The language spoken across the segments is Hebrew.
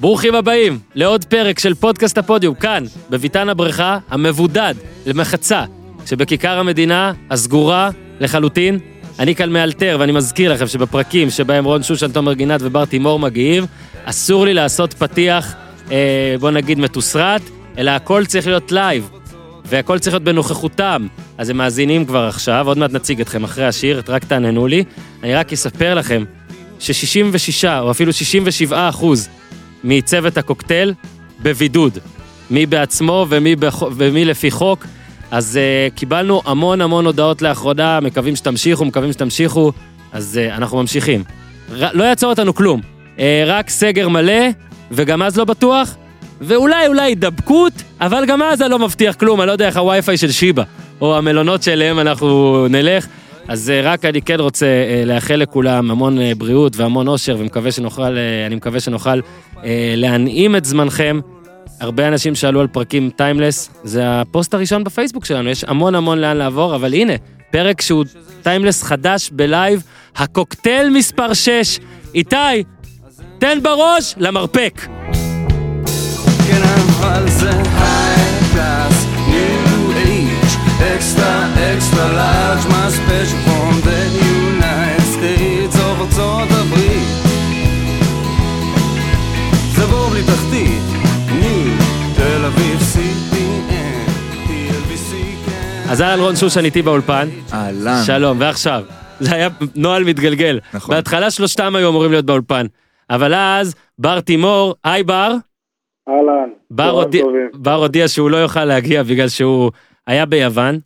ברוכים הבאים לעוד פרק של פודקאסט הפודיום, כאן, בביתן הבריכה המבודד למחצה, שבכיכר המדינה הסגורה לחלוטין. אני כאן מאלתר, ואני מזכיר לכם שבפרקים שבהם רון שושן, תומר גינת ובר תימור מגיעים, אסור לי לעשות פתיח, אה, בוא נגיד מתוסרט, אלא הכל צריך להיות לייב, והכל צריך להיות בנוכחותם. אז הם מאזינים כבר עכשיו, עוד מעט נציג אתכם אחרי השיר, רק תעננו לי. אני רק אספר לכם ש-66 או אפילו 67 אחוז מצוות הקוקטייל בבידוד. מי בעצמו ומי, בח... ומי לפי חוק. אז uh, קיבלנו המון המון הודעות לאחרונה, מקווים שתמשיכו, מקווים שתמשיכו, אז uh, אנחנו ממשיכים. ר... לא יעצור אותנו כלום, uh, רק סגר מלא, וגם אז לא בטוח, ואולי אולי הידבקות, אבל גם אז אני לא מבטיח כלום, אני לא יודע איך הווי-פיי של שיבא, או המלונות שאליהם אנחנו נלך. אז uh, רק אני כן רוצה uh, לאחל לכולם המון uh, בריאות והמון אושר, ומקווה שנוכל, אני מקווה שנוכל להנעים את זמנכם. הרבה אנשים שאלו על פרקים timeless, זה הפוסט הראשון בפייסבוק שלנו, יש המון המון לאן לעבור, אבל הנה, פרק שהוא timeless חדש בלייב, הקוקטייל מספר 6. איתי, תן בראש למרפק. כן, אבל זה extra large, my special from the United States of ארצות הברית. זה בור בלי תחתית, ניו, תל אביב, CPN, TLBC, כן. אז אהלן רון שושן איתי באולפן, אהלן. שלום, ועכשיו, זה היה נוהל מתגלגל. נכון. בהתחלה שלושתם היו אמורים להיות באולפן, אבל אז בר תימור, היי בר, אהלן, הודיע. בר הודיע שהוא לא יוכל להגיע בגלל שהוא היה ביוון.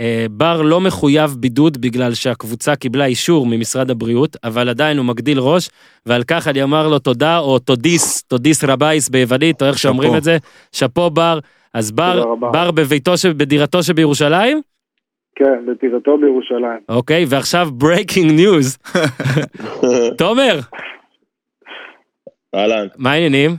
אה, בר לא מחויב בידוד בגלל שהקבוצה קיבלה אישור ממשרד הבריאות, אבל עדיין הוא מגדיל ראש, ועל כך אני אומר לו תודה, או תודיס, תודיס רבייס ביוונית, או איך שאומרים. את זה. שאפו בר. אז בר. בר בביתו, ש- בדירתו שבירושלים, כן, בטירתו בירושלים. אוקיי, ועכשיו breaking news. תומר, אהלן, מה העניינים?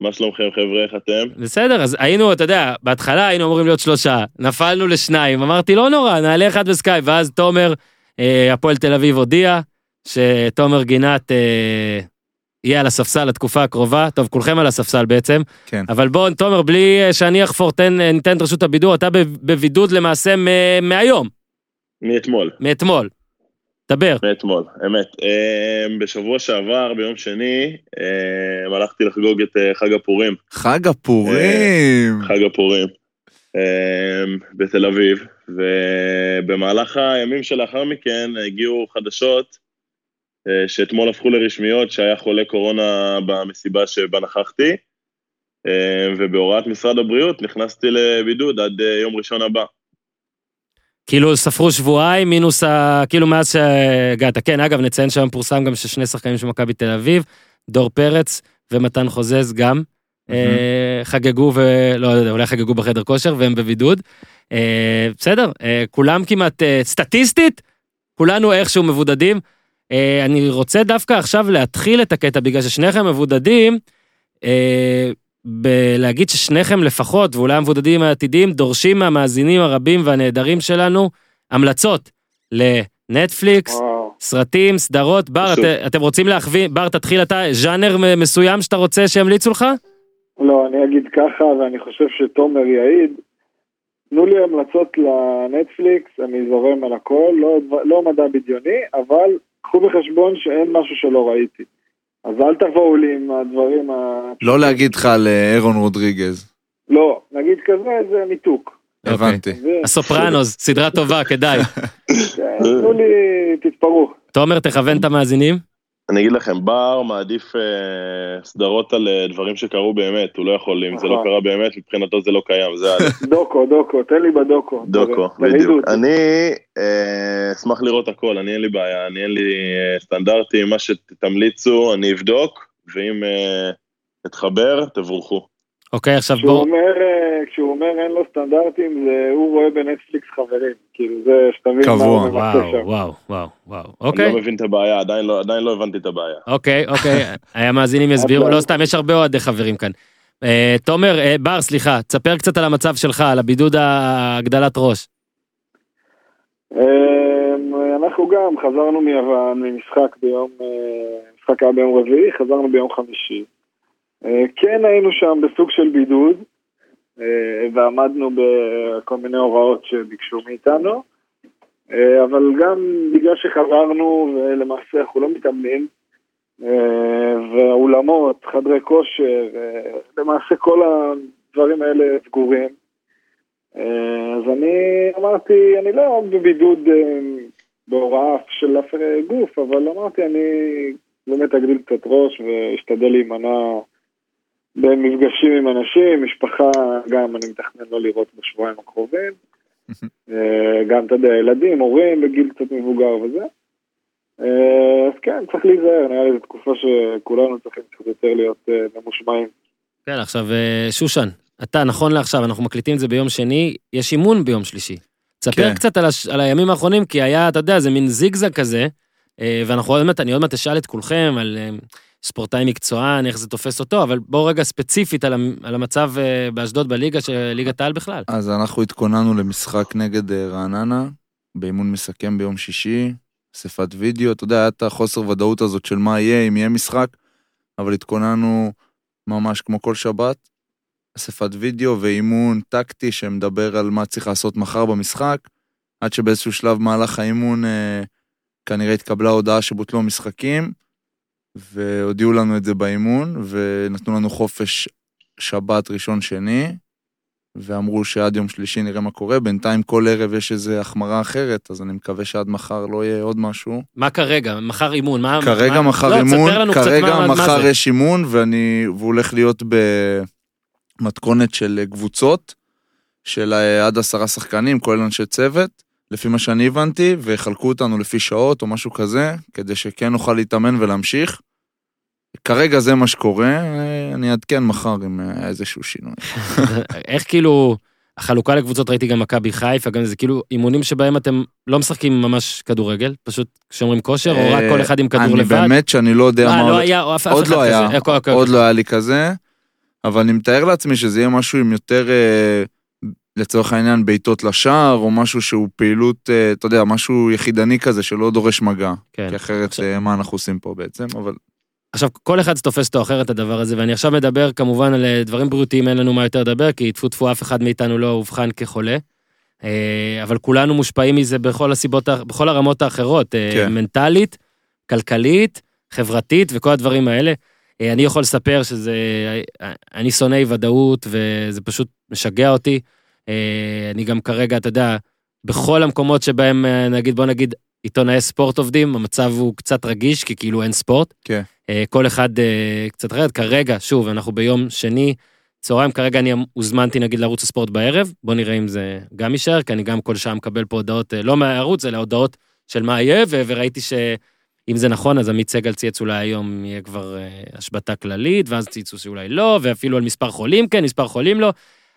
מה שלומכם חבר'ה, איך אתם? בסדר, אז היינו, אתה יודע, בהתחלה היינו אמורים להיות שלושה, נפלנו לשניים, אמרתי לא נורא, נעלה אחד בסקייפ, ואז תומר, אה, הפועל תל אביב הודיע שתומר גינת אה, יהיה על הספסל לתקופה הקרובה, טוב, כולכם על הספסל בעצם, כן. אבל בוא, תומר, בלי אה, שאני אחפור, תן, אה, ניתן את רשות הבידור, אתה בבידוד למעשה מ- מהיום, מאתמול, מאתמול. דבר. מאתמול, אמת. אמ, בשבוע שעבר, ביום שני, אמ, הלכתי לחגוג את אה, חג הפורים, חג הפורים. חג הפורים, אמ, בתל אביב, ובמהלך הימים שלאחר מכן הגיעו חדשות אה, שאתמול הפכו לרשמיות שהיה חולה קורונה במסיבה שבה נכחתי, ובהוראת משרד הבריאות נכנסתי לבידוד עד אה, יום ראשון הבא. כאילו ספרו שבועיים מינוס ה... כאילו מאז שהגעת. כן, אגב, נציין שהיום פורסם גם ששני שחקנים של מכבי תל אביב, דור פרץ ומתן חוזז גם, אה, חגגו ולא יודע, אולי חגגו בחדר כושר והם בבידוד. אה, בסדר, אה, כולם כמעט, אה, סטטיסטית, כולנו איכשהו מבודדים. אה, אני רוצה דווקא עכשיו להתחיל את הקטע בגלל ששניכם מבודדים. אה, בלהגיד ששניכם לפחות, ואולי המבודדים העתידיים, דורשים מהמאזינים הרבים והנהדרים שלנו המלצות לנטפליקס, וואו. סרטים, סדרות. בר. את, אתם רוצים להכווין, בר, תתחיל אתה, ז'אנר מסוים שאתה רוצה שימליצו לך? לא, אני אגיד ככה, ואני חושב שתומר יעיד. תנו לי המלצות לנטפליקס, אני זורם על הכל, לא, לא מדע בדיוני, אבל קחו בחשבון שאין משהו שלא ראיתי. אז אל תבואו לי עם הדברים ה... לא להגיד לך על אה, אירון רודריגז. לא, נגיד כזה, זה ניתוק. הבנתי. זה- הסופרנוס, סדרה טובה, כדאי. כן, תנו לי, תתפרעו. תומר, תכוון את המאזינים. אני אגיד לכם, בר מעדיף אה, סדרות על אה, דברים שקרו באמת, הוא לא יכול, אם זה לא נכון. קרה באמת, מבחינתו זה לא קיים, זה ה- דוקו, דוקו, תן לי בדוקו. דוקו, בדיוק. אני אה, אשמח לראות הכל, אני אין לי בעיה, אני אין לי אה, סטנדרטים, מה שתמליצו אני אבדוק, ואם אה, אתחבר, תבורכו. אוקיי, עכשיו כשהוא בואו, אומר, אה, כשהוא אומר אין לו סטנדרטים, זה הוא רואה בנטפליקס חברים. כאילו זה, שתבין מה קבוע. הוא וואו, שם. וואו, וואו, וואו. אני אוקיי, לא מבין את הבעיה, עדיין לא- עדיין לא הבנתי את הבעיה. אוקיי, אוקיי, המאזינים יסבירו. לא סתם, יש הרבה אוהדי חברים כאן. אה, תומר, אה, בר, סליחה, תספר קצת על המצב שלך, על הבידוד הגדלת ראש. אמ, אנחנו גם חזרנו מיוון ממשחק ביום, משחק היה ביום רביעי, חזרנו ביום חמישי. אה, כן היינו שם בסוג של בידוד, אה, ועמדנו בכל מיני הוראות שביקשו מאיתנו, אה, אבל גם בגלל שחזרנו ולמעשה אנחנו לא מתאמנים, והאולמות, חדרי כושר, למעשה כל הדברים האלה סגורים. אז אני אמרתי, אני לא בבידוד אה, בהוראה של אף גוף, אבל אמרתי, אני באמת אגדיל קצת ראש ואשתדל להימנע במפגשים עם אנשים, משפחה, גם אני מתכנן לא לראות בשבועיים הקרובים. אה, גם, אתה יודע, ילדים, הורים בגיל קצת מבוגר וזה. אה, אז כן, צריך להיזהר, נראה לי זו תקופה שכולנו צריכים קצת יותר להיות אה, ממושמעים. כן, עכשיו, שושן, אתה, נכון לעכשיו, אנחנו מקליטים את זה ביום שני, יש אימון ביום שלישי. תספר כן. קצת על, הש... על הימים האחרונים, כי היה, אתה יודע, זה מין זיגזג כזה, ואנחנו עוד מעט, אני עוד מעט אשאל את כולכם על ספורטאי מקצוען, איך זה תופס אותו, אבל בואו רגע ספציפית על, המ- על המצב אה, באשדוד בליגה, של ליגת העל בכלל. אז אנחנו התכוננו למשחק נגד אה, רעננה, באימון מסכם ביום שישי, אספת וידאו, אתה יודע, היה את החוסר ודאות הזאת של מה יהיה, אם יהיה משחק, אבל התכוננו ממש כמו כל שבת, אספת וידאו ואימון טקטי שמדבר על מה צריך לעשות מחר במשחק, עד שבאיזשהו שלב מהלך האימון אה, כנראה התקבלה הודעה שבוטלו המשחקים, והודיעו לנו את זה באימון, ונתנו לנו חופש שבת ראשון שני, ואמרו שעד יום שלישי נראה מה קורה. בינתיים כל ערב יש איזו החמרה אחרת, אז אני מקווה שעד מחר לא יהיה עוד משהו. מה כרגע? מחר אימון, מה... כרגע מה... מחר לא, אימון, תספר לנו קצת כרגע מה, מה מחר זה. יש אימון, ואני, והוא הולך להיות במתכונת של קבוצות, של אה, עד עשרה שחקנים, כולל אנשי צוות, לפי מה שאני הבנתי, ויחלקו אותנו לפי שעות או משהו כזה, כדי שכן נוכל להתאמן ולהמשיך. כרגע זה מה שקורה, אני אעדכן מחר אם אה, איזשהו שינוי. איך כאילו, החלוקה לקבוצות, ראיתי גם מכבי חיפה, גם זה כאילו אימונים שבהם אתם לא משחקים ממש כדורגל, פשוט כשאומרים כושר, או רק אה, כל אחד עם כדור אני לבד? באמת שאני לא יודע אה, מה לא. היה, עוד לא היה. אוקיי, אוקיי, עוד אוקיי. לא היה לי כזה, אבל אני מתאר לעצמי שזה יהיה משהו עם יותר, לצורך העניין, בעיטות לשער, או משהו שהוא פעילות, אה, אתה יודע, משהו יחידני כזה שלא דורש מגע. כן. כי אחרת, עכשיו- אה, מה אנחנו עושים פה בעצם, אבל... עכשיו, כל אחד תופס אותו אחרת את הדבר הזה, ואני עכשיו מדבר כמובן על אה, דברים בריאותיים, אין לנו מה יותר לדבר, כי טפו טפו אף אחד מאיתנו לא אובחן כחולה. אבל כולנו מושפעים מזה בכל הסיבות, בכל הרמות האחרות, כן. מנטלית, כלכלית, חברתית וכל הדברים האלה. אני יכול לספר שזה, אני שונא אי ודאות וזה פשוט משגע אותי. אה, אני גם כרגע, אתה יודע, בכל המקומות שבהם, אה, נגיד, בוא נגיד, עיתונאי ספורט עובדים, המצב הוא קצת רגיש, כי כאילו אין ספורט. כן. אה, כל אחד קצת אחרת. כרגע, שוב, אנחנו ביום שני, צהריים, כרגע אני הוזמנתי נגיד לערוץ הספורט בערב, בוא נראה אם זה גם יישאר, כי אני גם כל שעה מקבל פה הודעות, לא מהערוץ, אלא הודעות של מה יהיה, ו- וראיתי שאם זה נכון, אז עמית סגל צייץ אולי היום יהיה כבר אה, השבתה כללית, ואז צייצו שאולי לא, ואפילו על מספר חולים כן, מספר חולים לא.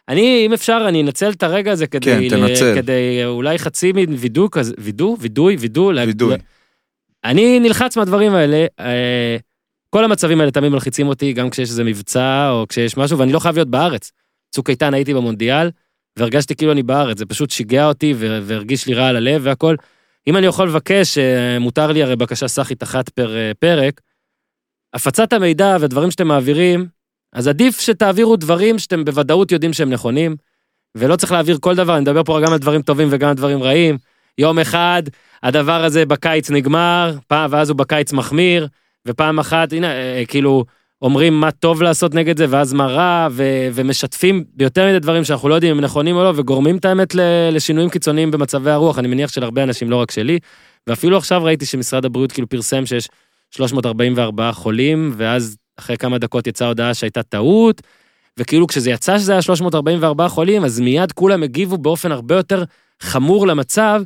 אני, אם אפשר, אני אנצל את הרגע הזה כדי, כן, תנצל. כדי אולי חצי מין וידוא כזה, וידוא, וידוי, וידוא, לה- וידוי. אני נלחץ מהדברים האלה. אה, כל המצבים האלה תמיד מלחיצים אותי, גם כשיש איזה מבצע או כשיש משהו, ואני לא חייב להיות בארץ. צוק איתן הייתי במונדיאל, והרגשתי כאילו אני בארץ, זה פשוט שיגע אותי והרגיש לי רע על הלב והכל. אם אני יכול לבקש, אה, מותר לי הרי בקשה סאחית אחת פר אה, פרק, הפצת המידע ודברים שאתם מעבירים, אז עדיף שתעבירו דברים שאתם בוודאות יודעים שהם נכונים, ולא צריך להעביר כל דבר, אני מדבר פה גם על דברים טובים וגם על דברים רעים. יום אחד, הדבר הזה בקיץ נגמר, פעם, ואז הוא בקיץ מחמיר, ופעם אחת, הנה, אה, כאילו, אומרים מה טוב לעשות נגד זה, ואז מה רע, ו- ומשתפים ביותר מדי דברים שאנחנו לא יודעים אם הם נכונים או לא, וגורמים את האמת לשינויים קיצוניים במצבי הרוח, אני מניח של הרבה אנשים, לא רק שלי. ואפילו עכשיו ראיתי שמשרד הבריאות כאילו פרסם שיש 344 חולים, ואז אחרי כמה דקות יצאה הודעה שהייתה טעות, וכאילו כשזה יצא שזה היה 344 חולים, אז מיד כולם הגיבו באופן הרבה יותר חמור למצב,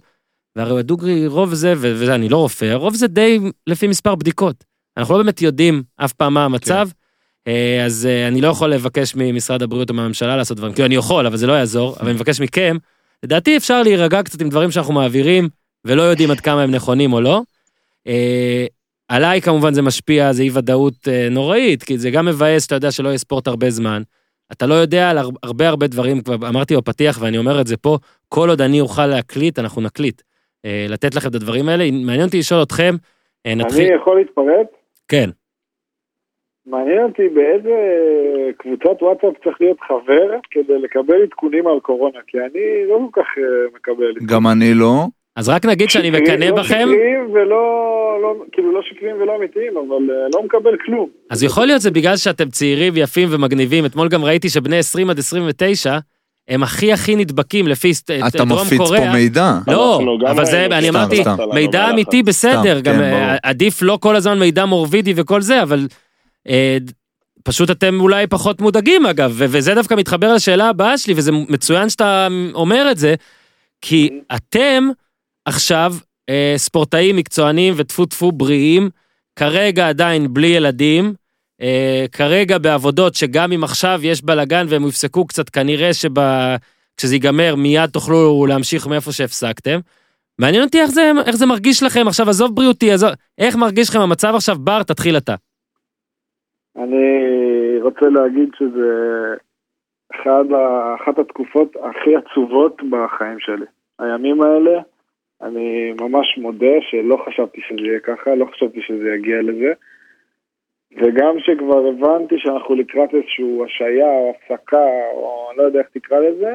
והרי דוגרי, רוב זה, ואני לא רופא, רוב זה די לפי מספר בדיקות. אנחנו לא באמת יודעים אף פעם מה המצב, אה, אז אה, אני לא יכול לבקש ממשרד הבריאות או מהממשלה לעשות דברים, כאילו אני יכול, אבל זה לא יעזור, אבל אני מבקש מכם, לדעתי אפשר להירגע קצת עם דברים שאנחנו מעבירים, ולא יודעים עד כמה הם נכונים או לא. עליי כמובן זה משפיע, זה אי ודאות אה, נוראית, כי זה גם מבאס שאתה יודע שלא יהיה ספורט הרבה זמן. אתה לא יודע על הר- הרבה הרבה דברים, כבר אמרתי בפתיח ואני אומר את זה פה, כל עוד אני אוכל להקליט, אנחנו נקליט. אה, לתת לכם את הדברים האלה. מעניין אותי לשאול אתכם, אה, נתחיל, אני יכול להתפרץ? כן. מעניין אותי באיזה קבוצת וואטסאפ צריך להיות חבר כדי לקבל עדכונים על קורונה, כי אני לא כל כך מקבל. גם אני לא. אז רק נגיד שאני מקנא לא בכם, שקריים ולא, לא, כאילו לא שקריים ולא אמיתיים, אבל אה, לא מקבל כלום. אז יכול להיות זה בגלל שאתם צעירים ויפים ומגניבים. אתמול גם ראיתי שבני 20 עד 29, הם הכי הכי נדבקים לפי אתה דרום מפיץ פה קוריאה. מידע. לא, גם אבל זה, אני אמרתי. מידע אמיתי. בסדר, סתם, גם כן, אה. עדיף לא כל הזמן מידע מורבידי וכל זה, אבל אה, פשוט אתם אולי פחות מודאגים אגב, וזה דווקא מתחבר לשאלה הבאה שלי, וזה מצוין שאתה אומר את זה, כי אתם עכשיו אה, ספורטאים מקצוענים וטפו טפו בריאים, כרגע עדיין בלי ילדים, אה, כרגע בעבודות שגם אם עכשיו יש בלאגן והם יפסקו קצת, כנראה שכשזה ייגמר מיד תוכלו להמשיך מאיפה שהפסקתם. מעניין אותי איך זה, איך זה מרגיש לכם, עכשיו עזוב בריאותי, עזוב, איך מרגיש לכם המצב עכשיו, בר, תתחיל אתה. אני רוצה להגיד שזה אחד אחת התקופות הכי עצובות בחיים שלי. הימים האלה, אני ממש מודה שלא חשבתי שזה יהיה ככה, לא חשבתי שזה יגיע לזה. וגם שכבר הבנתי שאנחנו לקראת איזשהו השעיה או הפסקה, או לא יודע איך תקרא לזה,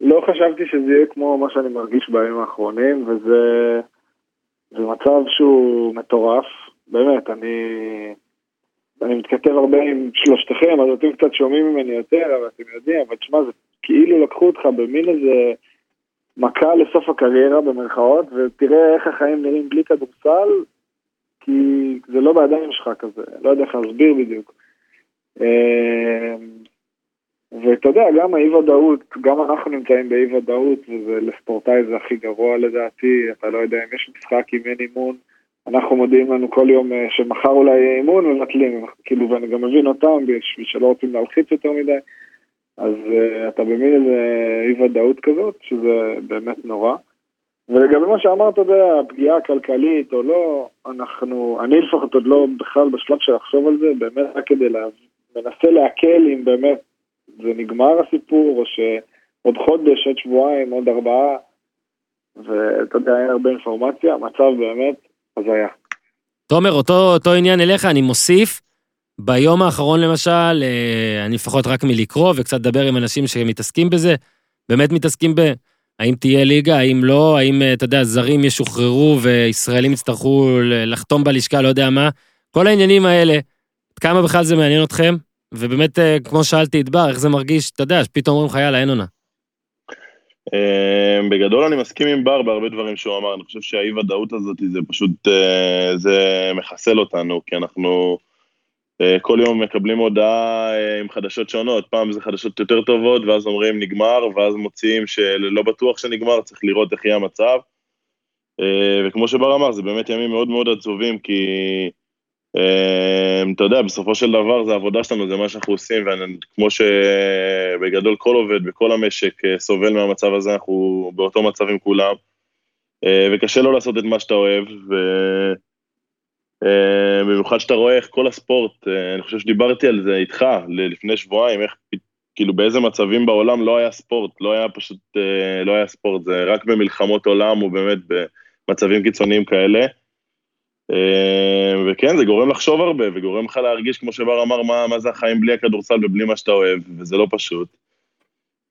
לא חשבתי שזה יהיה כמו מה שאני מרגיש בימים האחרונים, וזה זה מצב שהוא מטורף. באמת, אני... אני מתכתב הרבה עם שלושתכם, אז אתם קצת שומעים ממני יותר, אבל אתם יודעים, אבל תשמע, זה כאילו לקחו אותך במין איזה מכה לסוף הקריירה במרכאות, ותראה איך החיים נראים בלי כדורסל, כי זה לא בידיים שלך כזה, לא יודע איך להסביר בדיוק. אה, ואתה יודע, גם האי ודאות, גם אנחנו נמצאים באי ודאות, ולספורטאי זה הכי גרוע לדעתי, אתה לא יודע אם יש משחק, אם אין אימון. אנחנו מודיעים לנו כל יום אה, שמחר אולי יהיה אימון ומבטלים, כאילו, ואני גם מבין אותם בשביל שלא רוצים להלחיץ יותר מדי, אז uh, אתה במין איזה אי ודאות כזאת, שזה באמת נורא. ולגבי מה שאמרת, אתה יודע, הפגיעה הכלכלית או לא, אנחנו, אני לפחות עוד לא בכלל בשלב של לחשוב על זה, באמת רק כדי לה... מנסה להקל אם באמת זה נגמר הסיפור, או שעוד חודש, עוד שבועיים, עוד ארבעה, ואתה יודע, אין הרבה אינפורמציה, המצב באמת הזיה. תומר, אותו, אותו עניין אליך, אני מוסיף, ביום האחרון למשל, אה, אני לפחות רק מלקרוא וקצת לדבר עם אנשים שמתעסקים בזה, באמת מתעסקים ב... האם תהיה ליגה, האם לא, האם, אה, אתה יודע, זרים ישוחררו וישראלים יצטרכו לחתום בלשכה, לא יודע מה. כל העניינים האלה, כמה בכלל זה מעניין אתכם? ובאמת, אה, כמו שאלתי את בר, איך זה מרגיש, אתה יודע, שפתאום אומרים לך, יאללה, אין עונה. בגדול אני מסכים עם בר בהרבה דברים שהוא אמר, אני חושב שהאי ודאות הזאת זה פשוט, זה מחסל אותנו, כי אנחנו כל יום מקבלים הודעה אה, עם חדשות שונות, פעם זה חדשות יותר טובות, ואז אומרים נגמר, ואז מוציאים שלא בטוח שנגמר, צריך לראות איך יהיה המצב. אה, וכמו שבר אמר, זה באמת ימים מאוד מאוד עצובים, כי אה, אתה יודע, בסופו של דבר זה העבודה שלנו, זה מה שאנחנו עושים, וכמו שבגדול כל עובד בכל המשק אה, סובל מהמצב הזה, אנחנו באותו מצב עם כולם, אה, וקשה לו לעשות את מה שאתה אוהב, ו... אה, במיוחד שאתה רואה איך כל הספורט, אה, אני חושב שדיברתי על זה איתך לפני שבועיים, איך כאילו באיזה מצבים בעולם לא היה ספורט, לא היה פשוט, אה, לא היה ספורט, זה רק במלחמות עולם ובאמת במצבים קיצוניים כאלה. וכן, זה גורם לחשוב הרבה, וגורם לך להרגיש, כמו שבר אמר, מה, מה זה החיים בלי הכדורסל ובלי מה שאתה אוהב, וזה לא פשוט.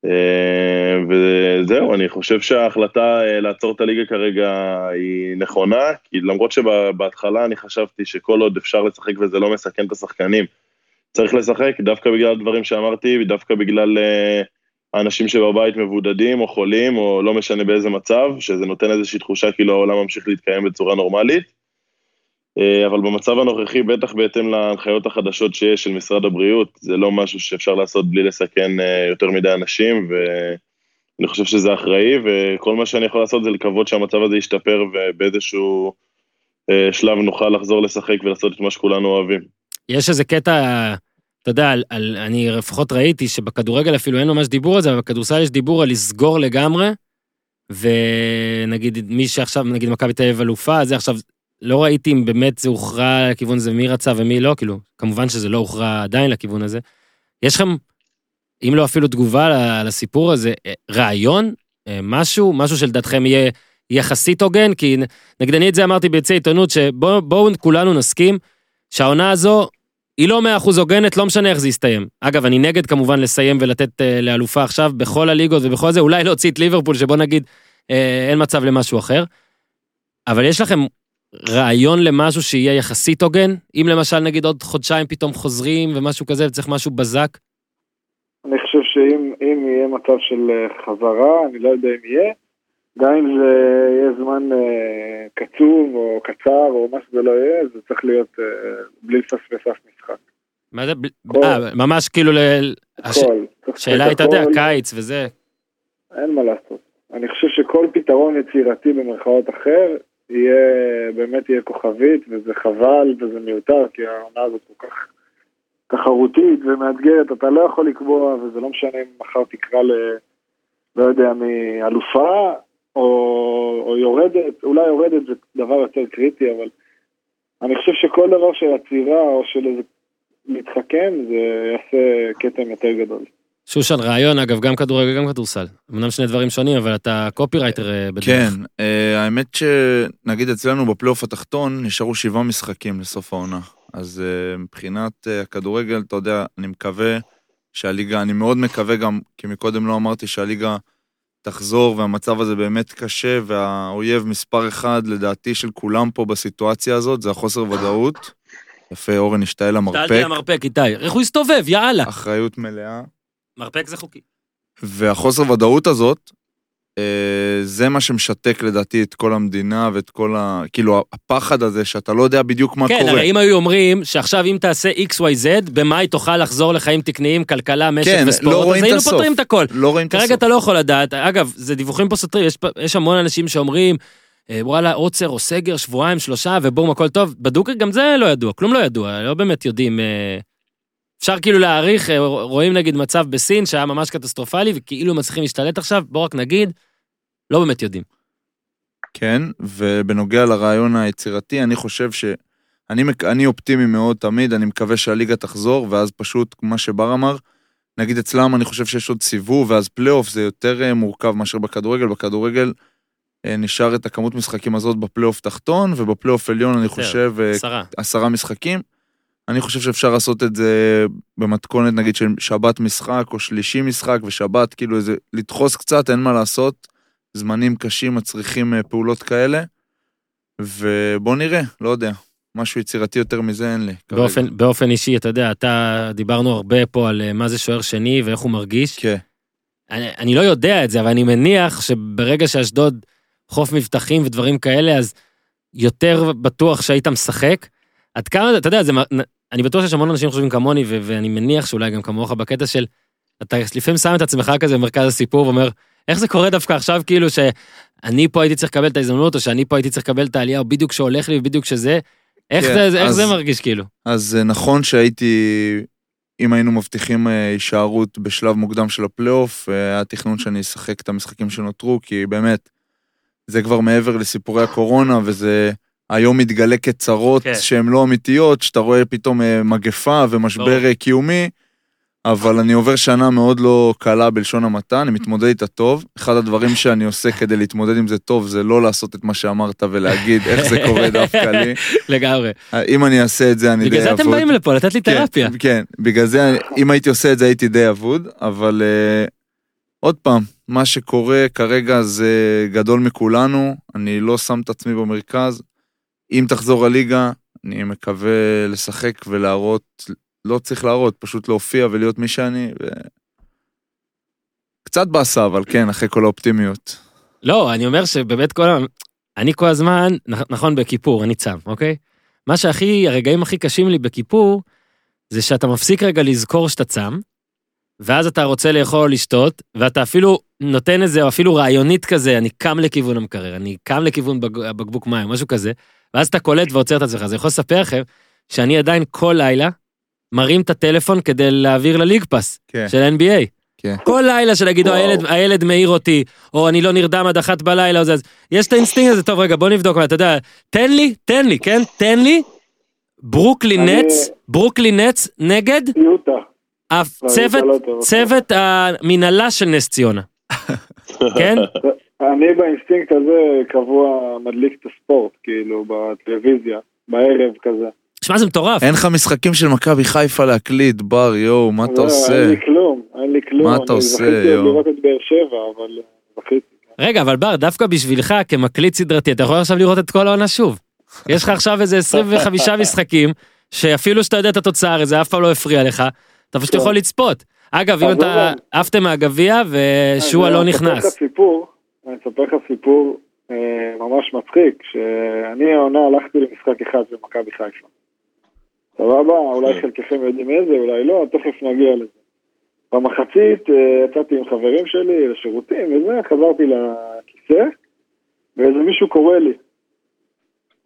אה, וזהו, אני חושב שההחלטה אה, לעצור את הליגה כרגע היא נכונה, כי למרות שבהתחלה אני חשבתי שכל עוד אפשר לשחק וזה לא מסכן את השחקנים, צריך לשחק, דווקא בגלל הדברים שאמרתי, ודווקא בגלל אה, האנשים שבבית מבודדים או חולים, או לא משנה באיזה מצב, שזה נותן איזושהי תחושה כאילו העולם ממשיך להתקיים בצורה נורמלית. אה, אבל במצב הנוכחי, בטח בהתאם להנחיות החדשות שיש של משרד הבריאות, זה לא משהו שאפשר לעשות בלי לסכן אה, יותר מדי אנשים, ואני חושב שזה אחראי, וכל מה שאני יכול לעשות זה לקוות שהמצב הזה ישתפר, ובאיזשהו אה, שלב נוכל לחזור לשחק ולעשות את מה שכולנו אוהבים. יש איזה קטע, אתה יודע, על, על, אני לפחות ראיתי שבכדורגל אפילו אין ממש דיבור על זה, אבל בכדורסל יש דיבור על לסגור לגמרי, ונגיד מי שעכשיו, נגיד מכבי תל אביב אלופה, זה עכשיו, לא ראיתי אם באמת זה הוכרע לכיוון הזה, מי רצה ומי לא, כאילו, כמובן שזה לא הוכרע עדיין לכיוון הזה. יש לכם, אם לא אפילו תגובה לסיפור הזה, אה, רעיון, אה, משהו, משהו שלדעתכם יהיה יחסית הוגן, כי נ- נגיד אני את זה אמרתי ביצי עיתונות, שבואו כולנו נסכים שהעונה הזו היא לא מאה אחוז הוגנת, לא משנה איך זה יסתיים. אגב, אני נגד כמובן לסיים ולתת אה, לאלופה עכשיו בכל הליגות ובכל זה, אולי להוציא את ליברפול, שבוא נגיד, אה, אין מצב למשהו אחר. אבל יש לכם רעיון למשהו שיהיה יחסית הוגן? אם למשל נגיד עוד חודשיים פתאום חוזרים ומשהו כזה וצריך משהו בזק? אני חושב שאם אם יהיה מצב של אה, חזרה, אני לא יודע אם יהיה, גם אם זה יהיה זמן אה, קצוב או קצר או מה שזה לא יהיה, זה צריך להיות אה, בלי לפספס אף משחק. מה זה? כל. אה, ממש כאילו, ל- הש- הכל. צריך השאלה לשחק היא, אתה יודע, קיץ וזה. אין מה לעשות. אני חושב שכל פתרון יצירתי במרכאות אחר, יהיה, באמת יהיה כוכבית, וזה חבל וזה מיותר, כי העונה הזאת כל כך תחרותית ומאתגרת, אתה לא יכול לקבוע, וזה לא משנה אם מחר תקרא ל... לא יודע, מאלופה, או, או יורדת, אולי יורדת זה דבר יותר קריטי, אבל אני חושב שכל דבר של עצירה או של איזה מתחכם, זה יעשה כתם יותר גדול. שושן, רעיון, אגב, גם כדורגל, גם כדורסל. אמנם שני דברים שונים, אבל אתה קופירייטר אה, בדרך. כן, אה, האמת שנגיד אצלנו בפלייאוף התחתון נשארו שבעה משחקים לסוף העונה. אז אה, מבחינת הכדורגל, אתה יודע, אני מקווה שהליגה, אני מאוד מקווה גם, כי מקודם לא אמרתי שהליגה תחזור, והמצב הזה באמת קשה, והאויב מספר אחד, לדעתי, של כולם פה בסיטואציה הזאת, זה החוסר ודאות. יפה, אורן השתעל למרפק, למרפק, איתי, איך הוא הסתובב, יאללה. אחריות מלאה. מרפק זה חוקי. והחוסר ודאות הזאת, אה, זה מה שמשתק לדעתי את כל המדינה ואת כל ה... כאילו, הפחד הזה שאתה לא יודע בדיוק מה כן, קורה. הרי אם היו אומרים שעכשיו אם תעשה XYZ, במאי תוכל לחזור לחיים תקניים, כלכלה, משק כן, וספורט, לא אז היינו. פותרים את הכל. לא רואים את כרגע הסוף. אתה לא יכול לדעת, אגב, זה דיווחים פה סותרים, יש, יש המון אנשים שאומרים, אה, וואלה, עוצר או סגר, שבועיים, שלושה, ובום, הכל טוב. בדוק גם זה לא ידוע, כלום לא ידוע, לא באמת יודעים. אה, אפשר כאילו להעריך, אה, רואים נגיד מצב בסין שהיה ממש קטסטרופלי, וכאילו מצליחים להשתלט עכשיו, בוא רק נגיד, לא באמת יודעים. כן, ובנוגע לרעיון היצירתי, אני חושב ש... אני, אני אופטימי מאוד תמיד, אני מקווה שהליגה תחזור, ואז פשוט, כמו שבר אמר, נגיד אצלם אני חושב שיש עוד סיבוב, ואז פלייאוף זה יותר אה, מורכב מאשר בכדורגל. בכדורגל אה, נשאר את הכמות משחקים הזאת בפלייאוף תחתון, ובפלייאוף עליון אני חושב עשרה. עשרה משחקים. אני חושב שאפשר לעשות את זה במתכונת נגיד של שבת משחק או שלישי משחק ושבת כאילו איזה לדחוס קצת אין מה לעשות. זמנים קשים מצריכים אה, פעולות כאלה. ובוא נראה לא יודע משהו יצירתי יותר מזה אין לי. כרגע. באופן, באופן אישי, אתה יודע, אתה, דיברנו הרבה פה על אה, מה זה שוער שני ואיך הוא מרגיש. כן. אני, אני לא יודע את זה, אבל אני מניח שברגע שאשדוד חוף מבטחים ודברים כאלה, אז יותר בטוח שהיית משחק. עד כמה, אתה יודע, זה, אני בטוח שיש המון אנשים חושבים כמוני, ו- ואני מניח שאולי גם כמוך בקטע של, אתה לפעמים שם את עצמך כזה במרכז הסיפור ואומר, איך זה קורה דווקא עכשיו, כאילו שאני פה הייתי צריך לקבל את ההזדמנות, או שאני פה הייתי צריך לקבל את העלייה, או בדיוק שהולך לי, ובדיוק שזה, איך, כן, זה, איך אז- זה מרגיש כאילו? אז אה, נכון שהייתי, אם היינו מבטיחים אה, הישארות בשלב מוקדם של הפלייאוף, אה, היה תכנון שאני אשחק את המשחקים שנותרו, כי באמת, זה כבר מעבר לסיפורי הקורונה, וזה היום מתגלה כצרות כן. שהן לא אמיתיות, שאתה רואה פתאום אה, מגפה ומשבר. אה, קיומי, אבל אני עובר שנה מאוד לא קלה בלשון המעטה, אני מתמודד איתה טוב. אחד הדברים שאני עושה כדי להתמודד עם זה טוב, זה לא לעשות את מה שאמרת ולהגיד איך זה קורה דווקא לי. לגמרי. אם אני אעשה את זה, אני די בגלל אבוד. זה אתם באים לפה, לתת לי תרפיה. כן, כן, בגלל זה, אם הייתי עושה את זה הייתי די אבוד, אבל uh, עוד פעם, מה שקורה כרגע זה גדול מכולנו, אני לא שם את עצמי במרכז. אם תחזור הליגה, אני מקווה לשחק ולהראות, לא צריך להראות, פשוט להופיע ולהיות מי שאני. ו... קצת באסה, אבל כן, אחרי כל האופטימיות. לא, אני אומר שבאמת כל ה... אני כל הזמן, נכ- נכון, בכיפור, אני צם, אוקיי? מה שהכי, הרגעים הכי קשים לי בכיפור, זה שאתה מפסיק רגע לזכור שאתה צם, ואז אתה רוצה לאכול לשתות, ואתה אפילו נותן איזה, אפילו רעיונית כזה, אני קם לכיוון המקרר, אני קם לכיוון הבקבוק מים, משהו כזה, ואז אתה קולט ועוצר את עצמך. אז אני יכול לספר לכם שאני עדיין כל לילה מרים את הטלפון כדי להעביר ל League Pass כן, של NBA. כן. כל לילה או וואו. הילד, הילד מעיר אותי, או אני לא נרדם עד אחת בלילה, או זה, אז יש את האינסטינקט הזה, טוב רגע בוא נבדוק, אתה יודע, תן לי, תן לי, כן? תן לי, ברוקלין אני- נץ, ברוקלין נץ נגד יוטה. הצוות, לא. צוות המנהלה של נס ציונה. כן? אני באינסטינקט הזה קבוע מדליק את הספורט, כאילו, בטלוויזיה, בערב כזה. שמע, זה מטורף. אין לך משחקים של מכבי חיפה להקליט, בר, יואו, מה אתה לא, עושה? אין לי כלום, אין לי כלום. מה אתה אני עושה, זכיתי עוד יואו? לראות את באר שבע, אבל אה, זכיתי. רגע, אבל בר, דווקא בשבילך, כמקליט סדרתי, אתה יכול עכשיו לראות את כל העונה שוב. יש לך עכשיו איזה 25 משחקים, שאפילו שאתה יודע את התוצאה, הרי זה אף פעם לא הפריע לך, אתה פשוט כן. יכול לצפות. אגב, אם אתה אבל- עפתם מהגביע ושועה לא אני אספר לך נכנס. אני אספר לך סיפור אה, ממש מצחיק, שאני העונה הלכתי למשחק אחד של מכבי חיפה. סבבה? אולי חלקכם יודעים איזה, אולי לא, תכף נגיע לזה. במחצית אה, יצאתי עם חברים שלי לשירותים וזה, חזרתי לכיסא, ואיזה מישהו קורא לי.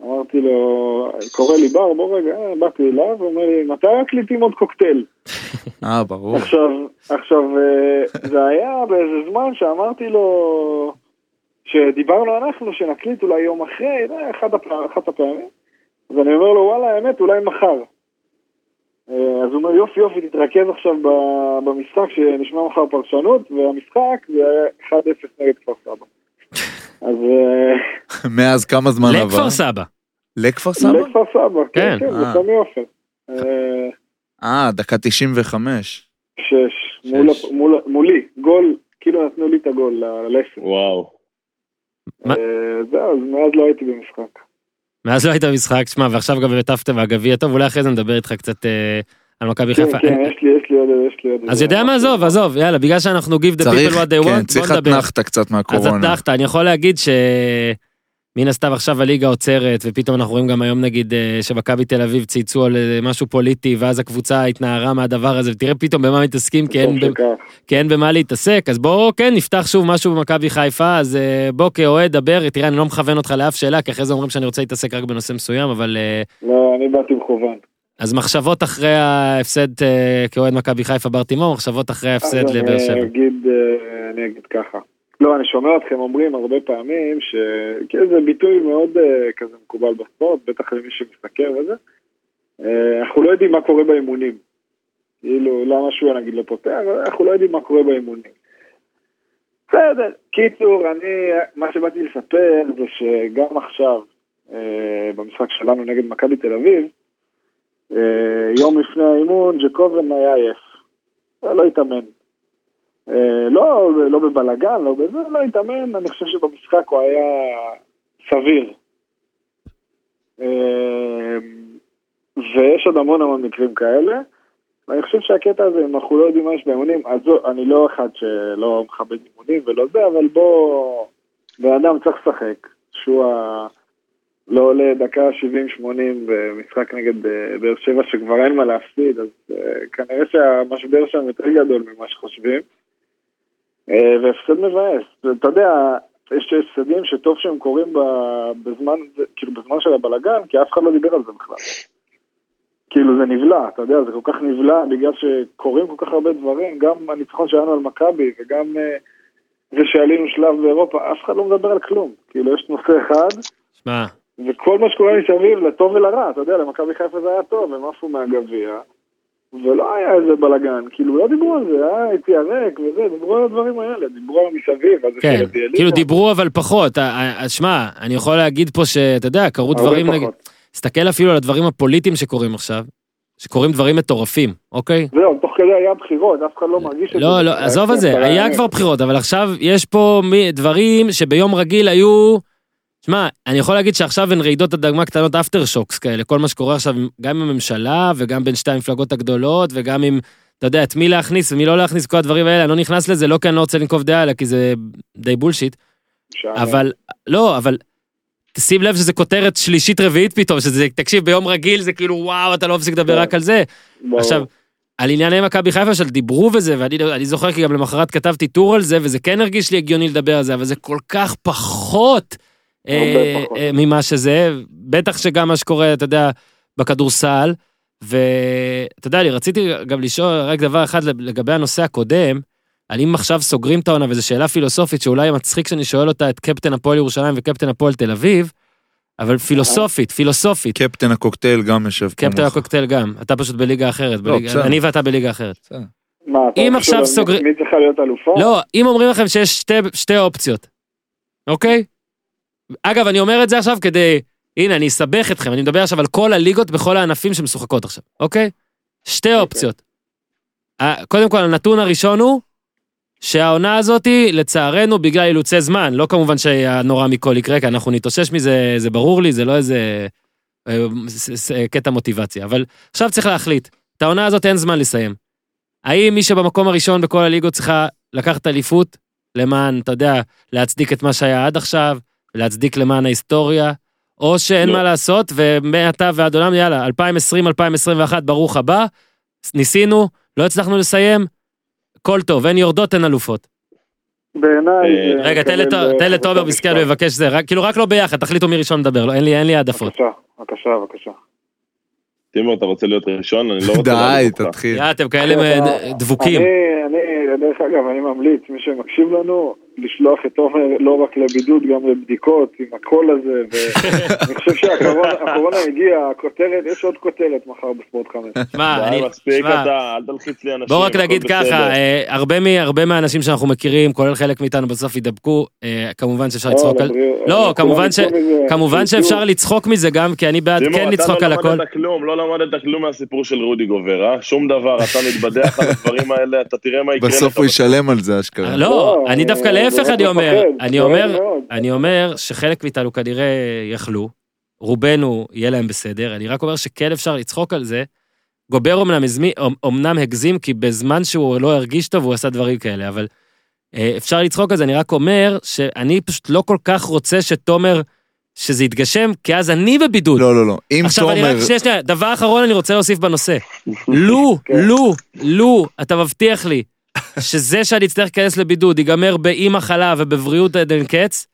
אמרתי לו, קורא לי בר, בוא רגע, אה, באתי אליו, הוא אומר לי, מתי מקליטים עוד קוקטייל? אה, ברור. עכשיו, עכשיו, אה, זה היה באיזה זמן שאמרתי לו, שדיברנו אנחנו שנקליט אולי יום אחרי, זה אחד הפע- אחת הפעמים, אז אני אומר לו, וואלה, האמת, אולי מחר. אה, אז הוא אומר, יופי יופי, תתרכז עכשיו במשחק שנשמע מחר פרשנות, והמשחק זה היה 1-0 נגד כפר סבא. אז אה, מאז כמה זמן עבר? לכפר סבא. לכפר סבא? לכפר סבא, כן, כן. כן, זה אה. סמי עופר. אה, דקה 95. שש, מול, שש. מול, מולי, גול, כאילו נתנו לי את הגול ללסת. וואו. מה? אה, זהו, אז מאז לא הייתי במשחק. מאז לא היית במשחק, שמע, ועכשיו גם באמת עפתם מהגביע, טוב, אולי אחרי זה נדבר איתך קצת אה, על מכבי כן, חיפה. כן, יש לי, יש לי עוד, יש לי עוד. אז יודע מה, עזוב, עזוב, יאללה, בגלל שאנחנו give the צריך, people what they כן, want, צריך בוא נדבר. אתנחתא קצת אז מהקורונה. אתנחתא, אני יכול להגיד ש... מן הסתם עכשיו הליגה עוצרת, ופתאום אנחנו רואים גם היום נגיד אה, שמכבי תל אביב צייצו על אה, משהו פוליטי, ואז הקבוצה התנערה מהדבר הזה, ותראה פתאום במה מתעסקים, כי אין, ב-. כי אין במה להתעסק, אז בואו כן נפתח שוב משהו במכבי חיפה, אז אה, בוא כאוהד דבר, תראה אני לא מכוון אותך לאף שאלה, כי אחרי זה אומרים שאני רוצה להתעסק רק בנושא מסוים, אבל לא, אני באתי מכוון. אז מחשבות אחרי ההפסד כאוהד מכבי חיפה בר תימור, מחשבות אחרי ההפסד לבאר שבע. אני אגיד ככה. לא, אני שומע אתכם אומרים הרבה פעמים שכאילו זה ביטוי מאוד אה, כזה מקובל בספורט, בטח למי שמסתכל וזה. אה, אנחנו לא יודעים מה קורה באימונים. כאילו, למה שהוא נגיד לא פותח, אנחנו לא יודעים מה קורה באימונים. בסדר, קיצור, אני, מה שבאתי לספר זה שגם עכשיו, אה, במשחק שלנו נגד מכבי תל אביב, אה, יום לפני האימון, ג'קובן היה עייף. לא התאמן. אה, לא, לא בבלגן, לא בזה, לא התאמן, אני חושב שבמשחק הוא היה סביר. אה, ויש עוד המון המון מקרים כאלה. ואני חושב שהקטע הזה, אם אנחנו לא יודעים מה יש באימונים, אז זו, אני לא אחד שלא מכבד אימונים ולא זה, אבל בוא, בן אדם צריך לשחק. שהוא ה... לא עולה דקה 70-80 במשחק נגד אה, באר שבע שכבר אין מה להפסיד, אז אה, כנראה שהמשבר שם יותר גדול ממה שחושבים. אה, והפסד מבאס. אתה יודע, יש הפסדים שטוב שהם קורים בזמן, כאילו בזמן של הבלגן, כי אף אחד לא דיבר על זה בכלל. כאילו זה נבלע, אתה יודע, זה כל כך נבלע בגלל שקורים כל כך הרבה דברים, גם הניצחון שלנו על מכבי וגם אה, זה שעלינו שלב באירופה, אף אחד לא מדבר על כלום. כאילו יש נושא אחד, שמע, וכל מה שקורה מסביב, לטוב ולרע, אתה יודע, למכבי חיפה זה היה טוב, הם עפו מהגביע, ולא היה איזה בלאגן, כאילו לא דיברו על זה, היה יציע ריק וזה, דיברו על הדברים האלה, דיברו על מסביב, על זה כן. כאילו דיברו אבל פחות, אה, אה, שמע, אני יכול להגיד פה שאתה יודע, קרו דברים. נגיד, תסתכל אפילו על הדברים הפוליטיים שקורים עכשיו, שקורים דברים מטורפים, אוקיי? זהו, תוך כדי היה בחירות, אף אחד לא מרגיש את זה. לא, לא, עזוב את זה, היה כבר בחירות, אבל עכשיו יש פה דברים שביום רגיל היו... שמע, אני יכול להגיד שעכשיו הן רעידות אדמה קטנות אפטר שוקס כאלה, כל מה שקורה עכשיו גם עם הממשלה וגם בין שתי המפלגות הגדולות וגם עם, אתה יודע, את מי להכניס ומי לא להכניס, כל הדברים האלה, אני לא נכנס לזה, לא כי אני לא רוצה לנקוב דעה, אלא כי זה די בולשיט. אבל, לא, אבל תשים לב שזה כותרת שלישית רביעית פתאום, שזה, תקשיב, ביום רגיל זה כאילו וואו, אתה לא מפסיק לדבר כן. רק על זה. עכשיו, על ענייני מכבי חיפה של דיברו וזה, ואני אני זוכר כי גם למחרת כתבתי טור על זה, וזה כן הרגיש לי הגיוני לדבר על זה, אבל זה כל כך פחות אה. אה, ממה שזה, בטח שגם מה שקורה, אתה יודע, בכדורסל, ואתה יודע, אני רציתי גם לשאול רק דבר אחד לגבי הנושא הקודם, על אם עכשיו סוגרים את העונה, וזו שאלה פילוסופית שאולי מצחיק שאני שואל אותה את קפטן הפועל ירושלים וקפטן הפועל תל אביב, אבל פילוסופית, פילוסופית, קפטן הקוקטייל גם יושב פה. קפטן מולך. הקוקטייל גם, אתה פשוט בליגה אחרת, לא. אני ואתה בליגה אחרת. בסדר. מה, אתה אם חושב עכשיו סוגרים- מי צריכה להיות אלופה? לא, אם אומרים לכם שיש שתי, שתי אופציות, אוקיי? אגב, אני אומר את זה עכשיו כדי הנה, אני אסבך אתכם, אני מדבר עכשיו על כל הליגות בכל הענפים שמשוחקות עכשיו, אוקיי? שתי אופציות. ה- קודם כל, הנתון הראשון הוא שהעונה הזאתי, לצערנו, בגלל אילוצי זמן, לא כמובן שהנורא מכל יקרה, כי אנחנו נתאושש מזה, זה ברור לי, זה לא איזה אה, ס- קטע מוטיבציה, אבל עכשיו צריך להחליט, את העונה הזאת אין זמן לסיים. האם מי שבמקום הראשון בכל הליגות צריכה לקחת אליפות, למען, אתה יודע, להצדיק את מה שהיה עד עכשיו, להצדיק למען ההיסטוריה, או שאין לא. מה לעשות, ומעתה ועד עולם, יאללה, 2020-2021, ברוך הבא, ניסינו, לא הצלחנו לסיים, הכל טוב, אין יורדות, אין אלופות. בעיניי... אה, רגע, תן לתומר מסכן. מבקש זה, כאילו רק לא ביחד, תחליטו מי ראשון לדבר, לא, אין לי אין לי העדפות. בבקשה, בבקשה, בבקשה. טימור, אתה רוצה להיות ראשון? אני לא רוצה די. תתחיל. יא, אתם כאלה דבוקים. אני, אני, דרך אגב, אני ממליץ, מי שמקשיב לנו, לשלוח את תומר לא רק לבידוד, גם לבדיקות, עם הקול הזה, ואני חושב שהקורונה הגיעה, הכותרת, יש עוד כותרת מחר בספורט חמש. מה, די, אני, מספיק שמע, אתה, אל תלחיץ לי אנשים. בוא רק נגיד. ככה, אה, הרבה מהאנשים שאנחנו מכירים, כולל חלק מאיתנו בסוף ידבקו, אה, כמובן שאפשר לצחוק על... לא, כמובן ש- כמובן שאפשר לצחוק מזה גם, כי אני בעד כן לצחוק אתה על לא הכל. למדת כלום, לא למדת כלום מהסיפור של רודי גובר, אה? שום דבר, אתה מתבדח על הדברים האלה, אתה תראה מה יקרה לך. בסוף הוא ישלם על זה, אשכרה. לא, אני דווקא להפך אני אומר, אני אומר. אני אומר שחלק מאיתנו כנראה יכלו, רובנו יהיה להם בסדר, אני רק אומר שכן אפשר לצחוק על זה. גובר אמנם, הזמי, אמנם הגזים, כי בזמן שהוא לא הרגיש טוב הוא עשה דברים כאלה, אבל אה, אפשר לצחוק על זה, אני רק אומר שאני פשוט לא כל כך רוצה שתומר, שזה יתגשם, כי אז אני בבידוד. לא, לא, לא. אם עכשיו אני תומר... רק, שנייה, שנייה, דבר אחרון אני רוצה להוסיף בנושא. לו, כן. לו, לו, אתה מבטיח לי שזה שאני אצטרך להיכנס לבידוד ייגמר באי מחלה ובבריאות עד אין קץ,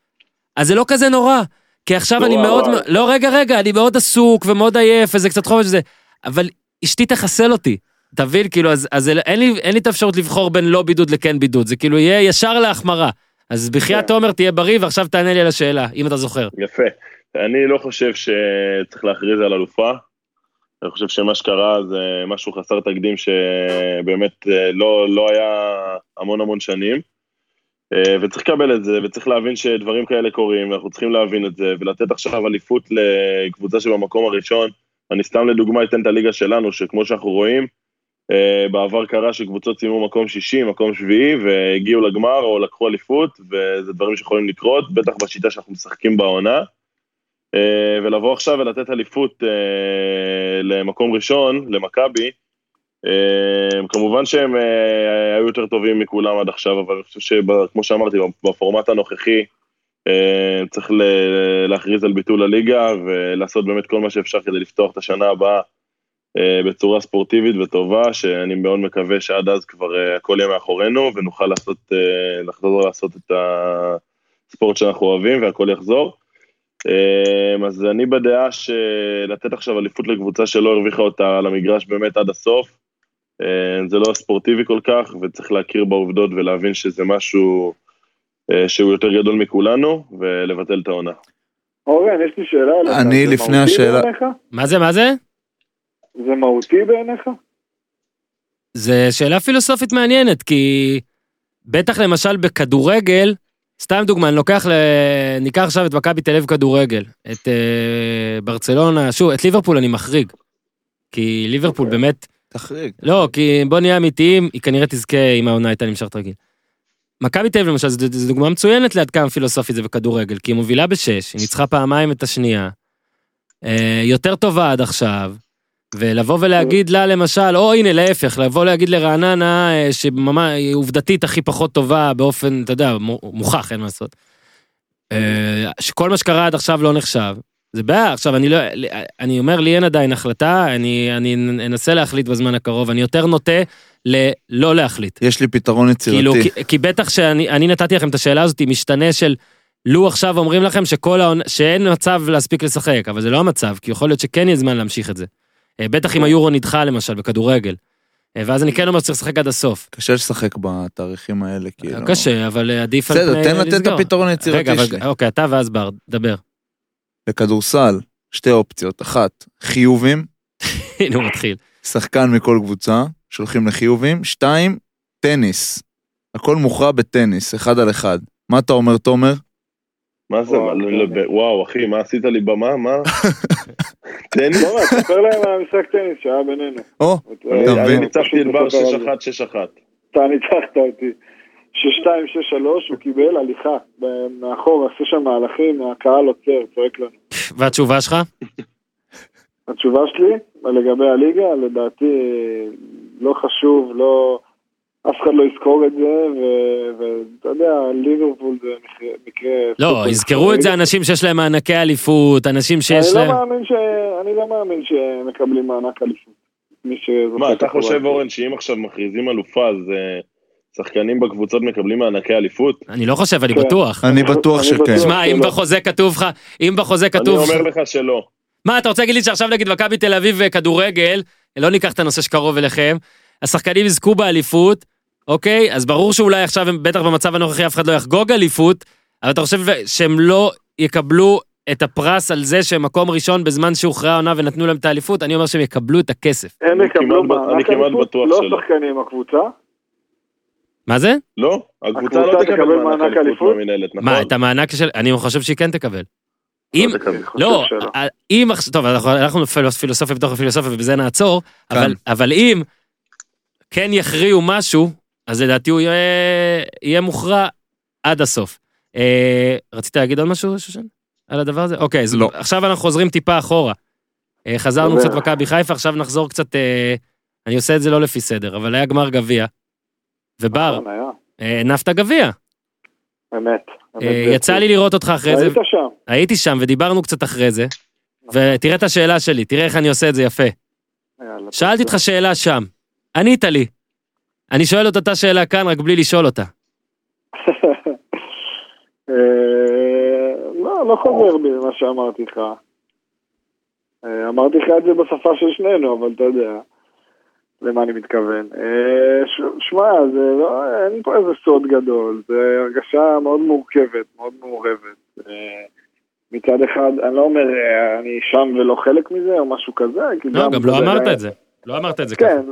אז זה לא כזה נורא. כי עכשיו אני מאוד, לא רגע רגע, אני מאוד עסוק ומאוד עייף וזה קצת חופש וזה, אבל אשתי תחסל אותי. תבין, כאילו, אז, אז אין, לי, אין לי את האפשרות לבחור בין לא בידוד לכן בידוד, זה כאילו יהיה ישר להחמרה. אז בחייאת כן. תומר תהיה בריא ועכשיו תענה לי על השאלה, אם אתה זוכר. יפה. אני לא חושב שצריך להכריז על אלופה. אני חושב שמה שקרה זה משהו חסר תקדים שבאמת אה, לא, לא היה המון המון שנים. אה, וצריך לקבל את זה, וצריך להבין שדברים כאלה קורים, ואנחנו צריכים להבין את זה, ולתת עכשיו אליפות לקבוצה שבמקום הראשון. אני סתם לדוגמה אתן את הליגה שלנו, שכמו שאנחנו רואים, אה, בעבר קרה שקבוצות סיימו מקום שישי, מקום שביעי, והגיעו לגמר או לקחו אליפות, וזה דברים שיכולים לקרות, בטח בשיטה שאנחנו משחקים בעונה. אה, ולבוא עכשיו ולתת אליפות אה, למקום ראשון, למכבי, אה, כמובן שהם היו יותר טובים מכולם עד עכשיו, אבל אני חושב שכמו שאמרתי, בפורמט הנוכחי, צריך להכריז על ביטול הליגה ולעשות באמת כל מה שאפשר כדי לפתוח את השנה הבאה אה, בצורה ספורטיבית וטובה, שאני מאוד מקווה שעד אז כבר הכל יהיה מאחורינו ונוכל לעשות, לחזור לעשות את הספורט שאנחנו אוהבים והכל יחזור. אה, אז אני בדעה שלתת עכשיו אליפות לקבוצה שלא הרוויחה אותה על המגרש באמת עד הסוף, אה, זה לא ספורטיבי כל כך, וצריך להכיר בעובדות ולהבין שזה משהו אה, שהוא יותר גדול מכולנו, ולבטל את העונה. אורן, יש לי שאלה אליך. אני לפני השאלה- בעיניך? מה זה, מה זה? זה מהותי בעיניך? זה שאלה פילוסופית מעניינת, כי בטח למשל בכדורגל, סתם דוגמה, אני לוקח, ל... ניקח עכשיו את מכבי תל אביב כדורגל, את אה, ברצלונה, שוב, את ליברפול אני מחריג. כי ליברפול אוקיי. באמת, תחריג. לא, כי בוא נהיה אמיתיים, היא כנראה תזכה אם העונה הייתה נמשכת רגיל. מכבי תל אביב למשל, זו דוגמה מצוינת לעד כמה פילוסופי זה בכדורגל, כי היא מובילה בשש, היא ניצחה פעמיים את השנייה, אה, יותר טובה עד עכשיו, ולבוא ולהגיד לה למשל, או הנה להפך, לבוא להגיד לרעננה אה, שממש היא עובדתית הכי פחות טובה באופן, אתה יודע, מו- מוכח, אין מה לעשות. אה, שכל מה שקרה עד עכשיו לא נחשב. זה בעיה, עכשיו אני לא, אני אומר לי אין עדיין החלטה, אני, אני אנסה להחליט בזמן הקרוב, אני יותר נוטה ללא להחליט. יש לי פתרון כאילו, יצירתי. כי, כי בטח שאני אני נתתי לכם את השאלה הזאת, משתנה של, לו עכשיו אומרים לכם שכל העונה, שאין מצב להספיק לשחק, אבל זה לא המצב, כי יכול להיות שכן יהיה זמן להמשיך את זה. אה, בטח אם היורו נדחה למשל בכדורגל. אה, ואז אני כן אומר שצריך לשחק עד הסוף. קשה לשחק בתאריכים האלה, כאילו. קשה, אבל אה, עדיף על בסדר, פני תן לתת את לסגור. הפתרון היצירתי שלי. אוקיי, אתה ואז בר, דבר. בכדורסל, שתי אופציות. אחת, חיובים, הנה הוא מתחיל. שחקן מכל קבוצה, שולחים לחיובים. שתיים, טניס. הכל מוכרע בטניס, אחד על אחד. מה אתה אומר, תומר? מה זה? וואו. לב- וואו, אחי, מה עשית לי במה? מה? טניס? לא, מה, תספר להם על המשחק טניס שהיה בינינו. או, אני- אתה אני מבין? ניצחתי את בר פשוט לספר על 6-1, 6-1. אתה ניצחת אותי. 6-2, 6-3, הוא קיבל הליכה. מאחור, עשו שם מהלכים, הקהל עוצר, צועק לנו. והתשובה שלך? התשובה שלי, לגבי הליגה, לדעתי לא חשוב, לא... אף אחד לא יזכור את זה, ואתה יודע, ליברפול זה מקרה... לא, יזכרו. את זה אנשים שיש להם מענקי אליפות, אנשים שיש אני לא להם... אני לא מאמין שמקבלים מענק אליפות. מה, את אתה חושב. אורן, שאם עכשיו מכריזים אלופה, אז אה, שחקנים בקבוצות מקבלים מענקי אליפות? אני לא חושב, אני כן. בטוח. אני בטוח אני שכן. שמע, אם. בחוזה כתוב לך, אם בחוזה אני כתוב... אומר לך שלא. מה, אתה רוצה להגיד לי שעכשיו נגיד מכבי תל אביב כדורגל, לא ניקח את הנושא שקרוב אליכם, השחקנים יזכו באליפות, אוקיי? אז ברור שאולי עכשיו הם בטח במצב הנוכחי אף אחד לא יחגוג אליפות, אבל אתה חושב שהם לא יקבלו את הפרס על זה שהם מקום ראשון בזמן שהוכרעה העונה ונתנו להם את האליפות? אני אומר שהם יקבלו את הכסף. הם אני יקבלו מענק אליפות, לא. שחקנים, הקבוצה. מה זה? לא, הקבוצה לא תקבל מענק אליפות? מהמינהלת, נכון? מה, את המענק של... אני חושב שהיא כן תקבל. אם... לא, אם עכשיו, טוב, אנחנו- אנחנו פילוס- פילוסופיה בתוך הפילוסופיה ובזה נעצור, כן. אבל, אבל אם כן יכריעו משהו, אז לדעתי הוא יהיה, יהיה מוכרע עד הסוף. אה, רצית להגיד עוד משהו, שושן? על הדבר הזה? אוקיי, אז לא. עכשיו אנחנו חוזרים טיפה אחורה. אה, חזרנו עובר. קצת מכבי חיפה, עכשיו נחזור קצת, אה, אני עושה את זה לא לפי סדר, אבל היה גמר גביע. ובר, נכון, היה. אה, הנפת גביע. אמת. אה. יצא לי לראות אותך אחרי זה, היית שם. הייתי שם ודיברנו קצת אחרי זה, ותראה את השאלה שלי, תראה איך אני עושה את זה יפה. שאלתי אותך שאלה שם, ענית לי. אני שואל את אותה שאלה כאן, רק בלי לשאול אותה. אה, לא, לא חוזר בי ממה שאמרתי לך. אה, אמרתי לך את זה בשפה של שנינו, אבל אתה יודע למה אני מתכוון. אה, שמע, זה לא, אין פה איזה סוד גדול, זה הרגשה מאוד מורכבת, מאוד מעורבת. מצד אחד, אני לא אומר אני שם ולא חלק מזה או משהו כזה, כי לא, גם אתה לא אמרת את זה. לא אמרת את זה ככה. כן,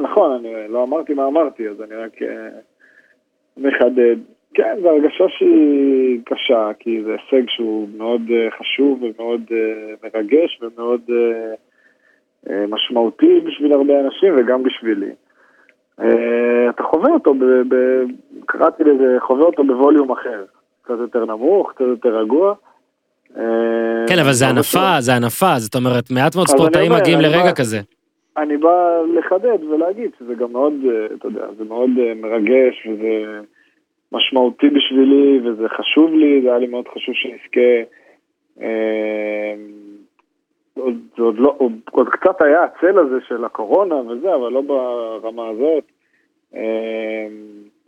נכון, אני לא אמרתי מה אמרתי, אז אני רק אה, מחדד. כן, זו הרגשה שהיא קשה, כי זה הישג שהוא מאוד אה, חשוב ומאוד אה, מרגש ומאוד משמעותי בשביל הרבה אנשים וגם בשבילי. אתה חווה אותו, ב- ב- קראתי לזה, חווה אותו בווליום אחר. קצת יותר נמוך, קצת יותר רגוע. כן, אבל זה הנפה, זה הנפה, זאת אומרת, מעט מאוד ספורטאים מגיעים לרגע כזה. אני בא לחדד ולהגיד שזה גם מאוד, אה, אתה יודע, זה מאוד אה, מרגש וזה משמעותי בשבילי וזה חשוב לי, זה היה לי מאוד חשוב שנזכה. אה, עוד, עוד לא, עוד, עוד קצת היה הצל הזה של הקורונה וזה, אבל לא ברמה הזאת.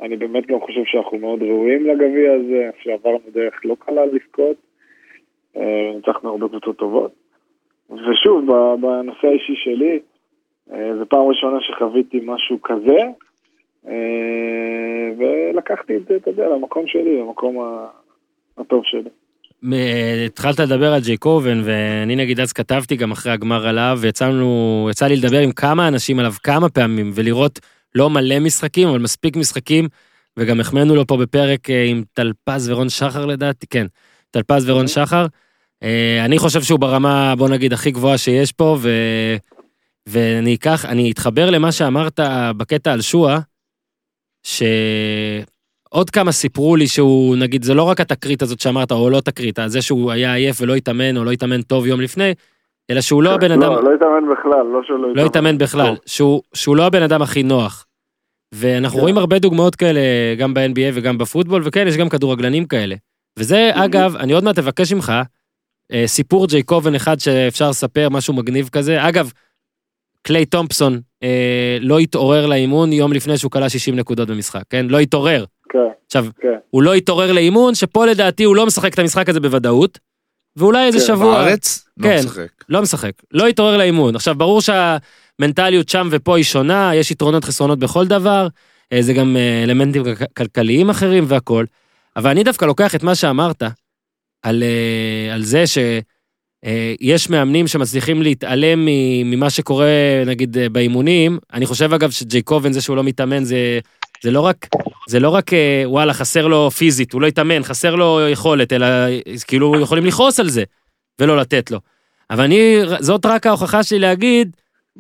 אני באמת גם חושב שאנחנו מאוד ראויים לגביע הזה, שעברנו דרך לא קלה לזכות. אה, ניצחנו הרבה קבוצות טובות. ושוב, בנושא האישי שלי, זו פעם ראשונה שחוויתי משהו כזה, אה, ולקחתי את זה, אתה יודע, למקום שלי, למקום הטוב שלי. התחלת לדבר על ג'ייקובן, ואני נגיד אז כתבתי גם אחרי הגמר עליו, ויצאנו, יצא לי לדבר עם כמה אנשים עליו כמה פעמים, ולראות לא מלא משחקים, אבל מספיק משחקים, וגם החמאנו לו פה בפרק אה, עם טלפז ורון שחר לדעתי, כן, טלפז ורון שחר. אה, אני חושב שהוא ברמה, בוא נגיד, הכי גבוהה שיש פה, ו... ואני אקח, אני אתחבר למה שאמרת בקטע על שואה, שעוד כמה סיפרו לי שהוא, נגיד, זה לא רק התקרית הזאת שאמרת, או לא תקרית, זה שהוא היה עייף ולא התאמן, או לא התאמן טוב יום לפני, אלא שהוא לא הבן אדם, לא, לא התאמן בכלל, לא שלא לא התאמן בכלל, שהוא, שהוא לא הבן אדם הכי נוח. ואנחנו כן. רואים הרבה דוגמאות כאלה, גם ב-NBA וגם בפוטבול, וכן, יש גם כדורגלנים כאלה. וזה, אגב, אני עוד מעט אבקש ממך, אה, סיפור ג'ייקובן אחד שאפשר לספר, משהו מגניב כזה. אגב, קליי תומפסון אה, לא התעורר לאימון יום לפני שהוא כלה 60 נקודות במשחק, כן? לא התעורר. כן, עכשיו, כן. הוא לא התעורר לאימון, שפה לדעתי הוא לא משחק את המשחק הזה בוודאות, ואולי איזה כן, שבוע... בארץ? לא כן. משחק. לא משחק, לא התעורר לאימון. עכשיו, ברור שהמנטליות שם ופה היא שונה, יש יתרונות חסרונות בכל דבר, אה, זה גם אה, אלמנטים כלכ- כלכליים אחרים והכול, אבל אני דווקא לוקח את מה שאמרת, על, אה, על זה שיש מאמנים שמצליחים להתעלם ממה שקורה, נגיד, אה, באימונים. אני חושב, אגב, שג'ייקובן, זה שהוא לא מתאמן, זה זה לא רק, זה לא רק אה, וואלה חסר לו פיזית, הוא לא התאמן, חסר לו יכולת, אלא כאילו יכולים לכעוס על זה ולא לתת לו. אבל אני, זאת רק ההוכחה שלי להגיד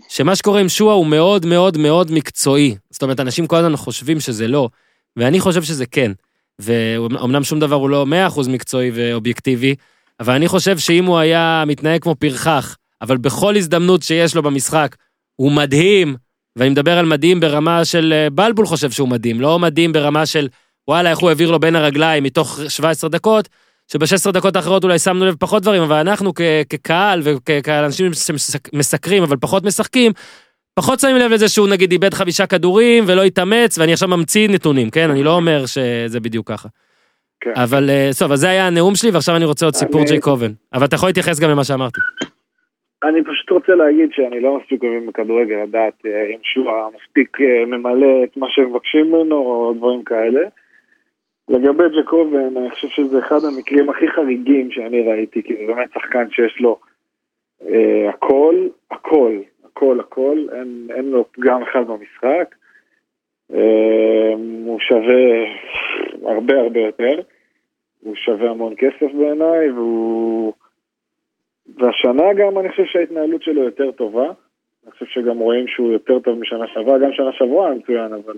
שמה שקורה עם שועה הוא מאוד מאוד מאוד מקצועי. זאת אומרת, אנשים כל הזמן חושבים שזה לא, ואני חושב שזה כן. ואומנם שום דבר הוא לא 100% מקצועי ואובייקטיבי, אבל אני חושב שאם הוא היה מתנהג כמו פרחח, אבל בכל הזדמנות שיש לו במשחק, הוא מדהים, ואני מדבר על מדהים ברמה של אה, בלבול חושב שהוא מדהים, לא מדהים ברמה של וואלה, איך הוא העביר לו בין הרגליים מתוך 17 דקות, שב-16 דקות האחרות אולי שמנו לב פחות דברים, אבל אנחנו כ- כקהל וכאנשים שמסקרים, אבל פחות משחקים, פחות שמים לב לזה שהוא נגיד איבד חמישה כדורים ולא התאמץ, ואני עכשיו ממציא נתונים, כן? אני לא אומר שזה בדיוק ככה. כן. אבל אה, טוב, אז זה היה הנאום שלי, ועכשיו אני רוצה עוד סיפור ג'יי קובן. אבל אתה יכול להתייחס גם למה שאמרתי. אני פשוט רוצה להגיד שאני לא מספיק מבין בכדורגל לדעת אה, אם שועה מספיק אה, ממלא את מה שמבקשים ממנו או דברים כאלה. לגבי ג'קובן, אני חושב שזה אחד המקרים הכי חריגים שאני ראיתי, כי זה באמת שחקן שיש לו אה, הכל, הכל, הכל, הכל, אין, אין לו פגם אחד במשחק. אה, הוא שווה הרבה הרבה יותר, הוא שווה המון כסף בעיניי, והוא... והשנה גם אני חושב שההתנהלות שלו יותר טובה. אני חושב שגם רואים שהוא יותר טוב משנה שעברה, גם שנה שעברה היה מצוין, אבל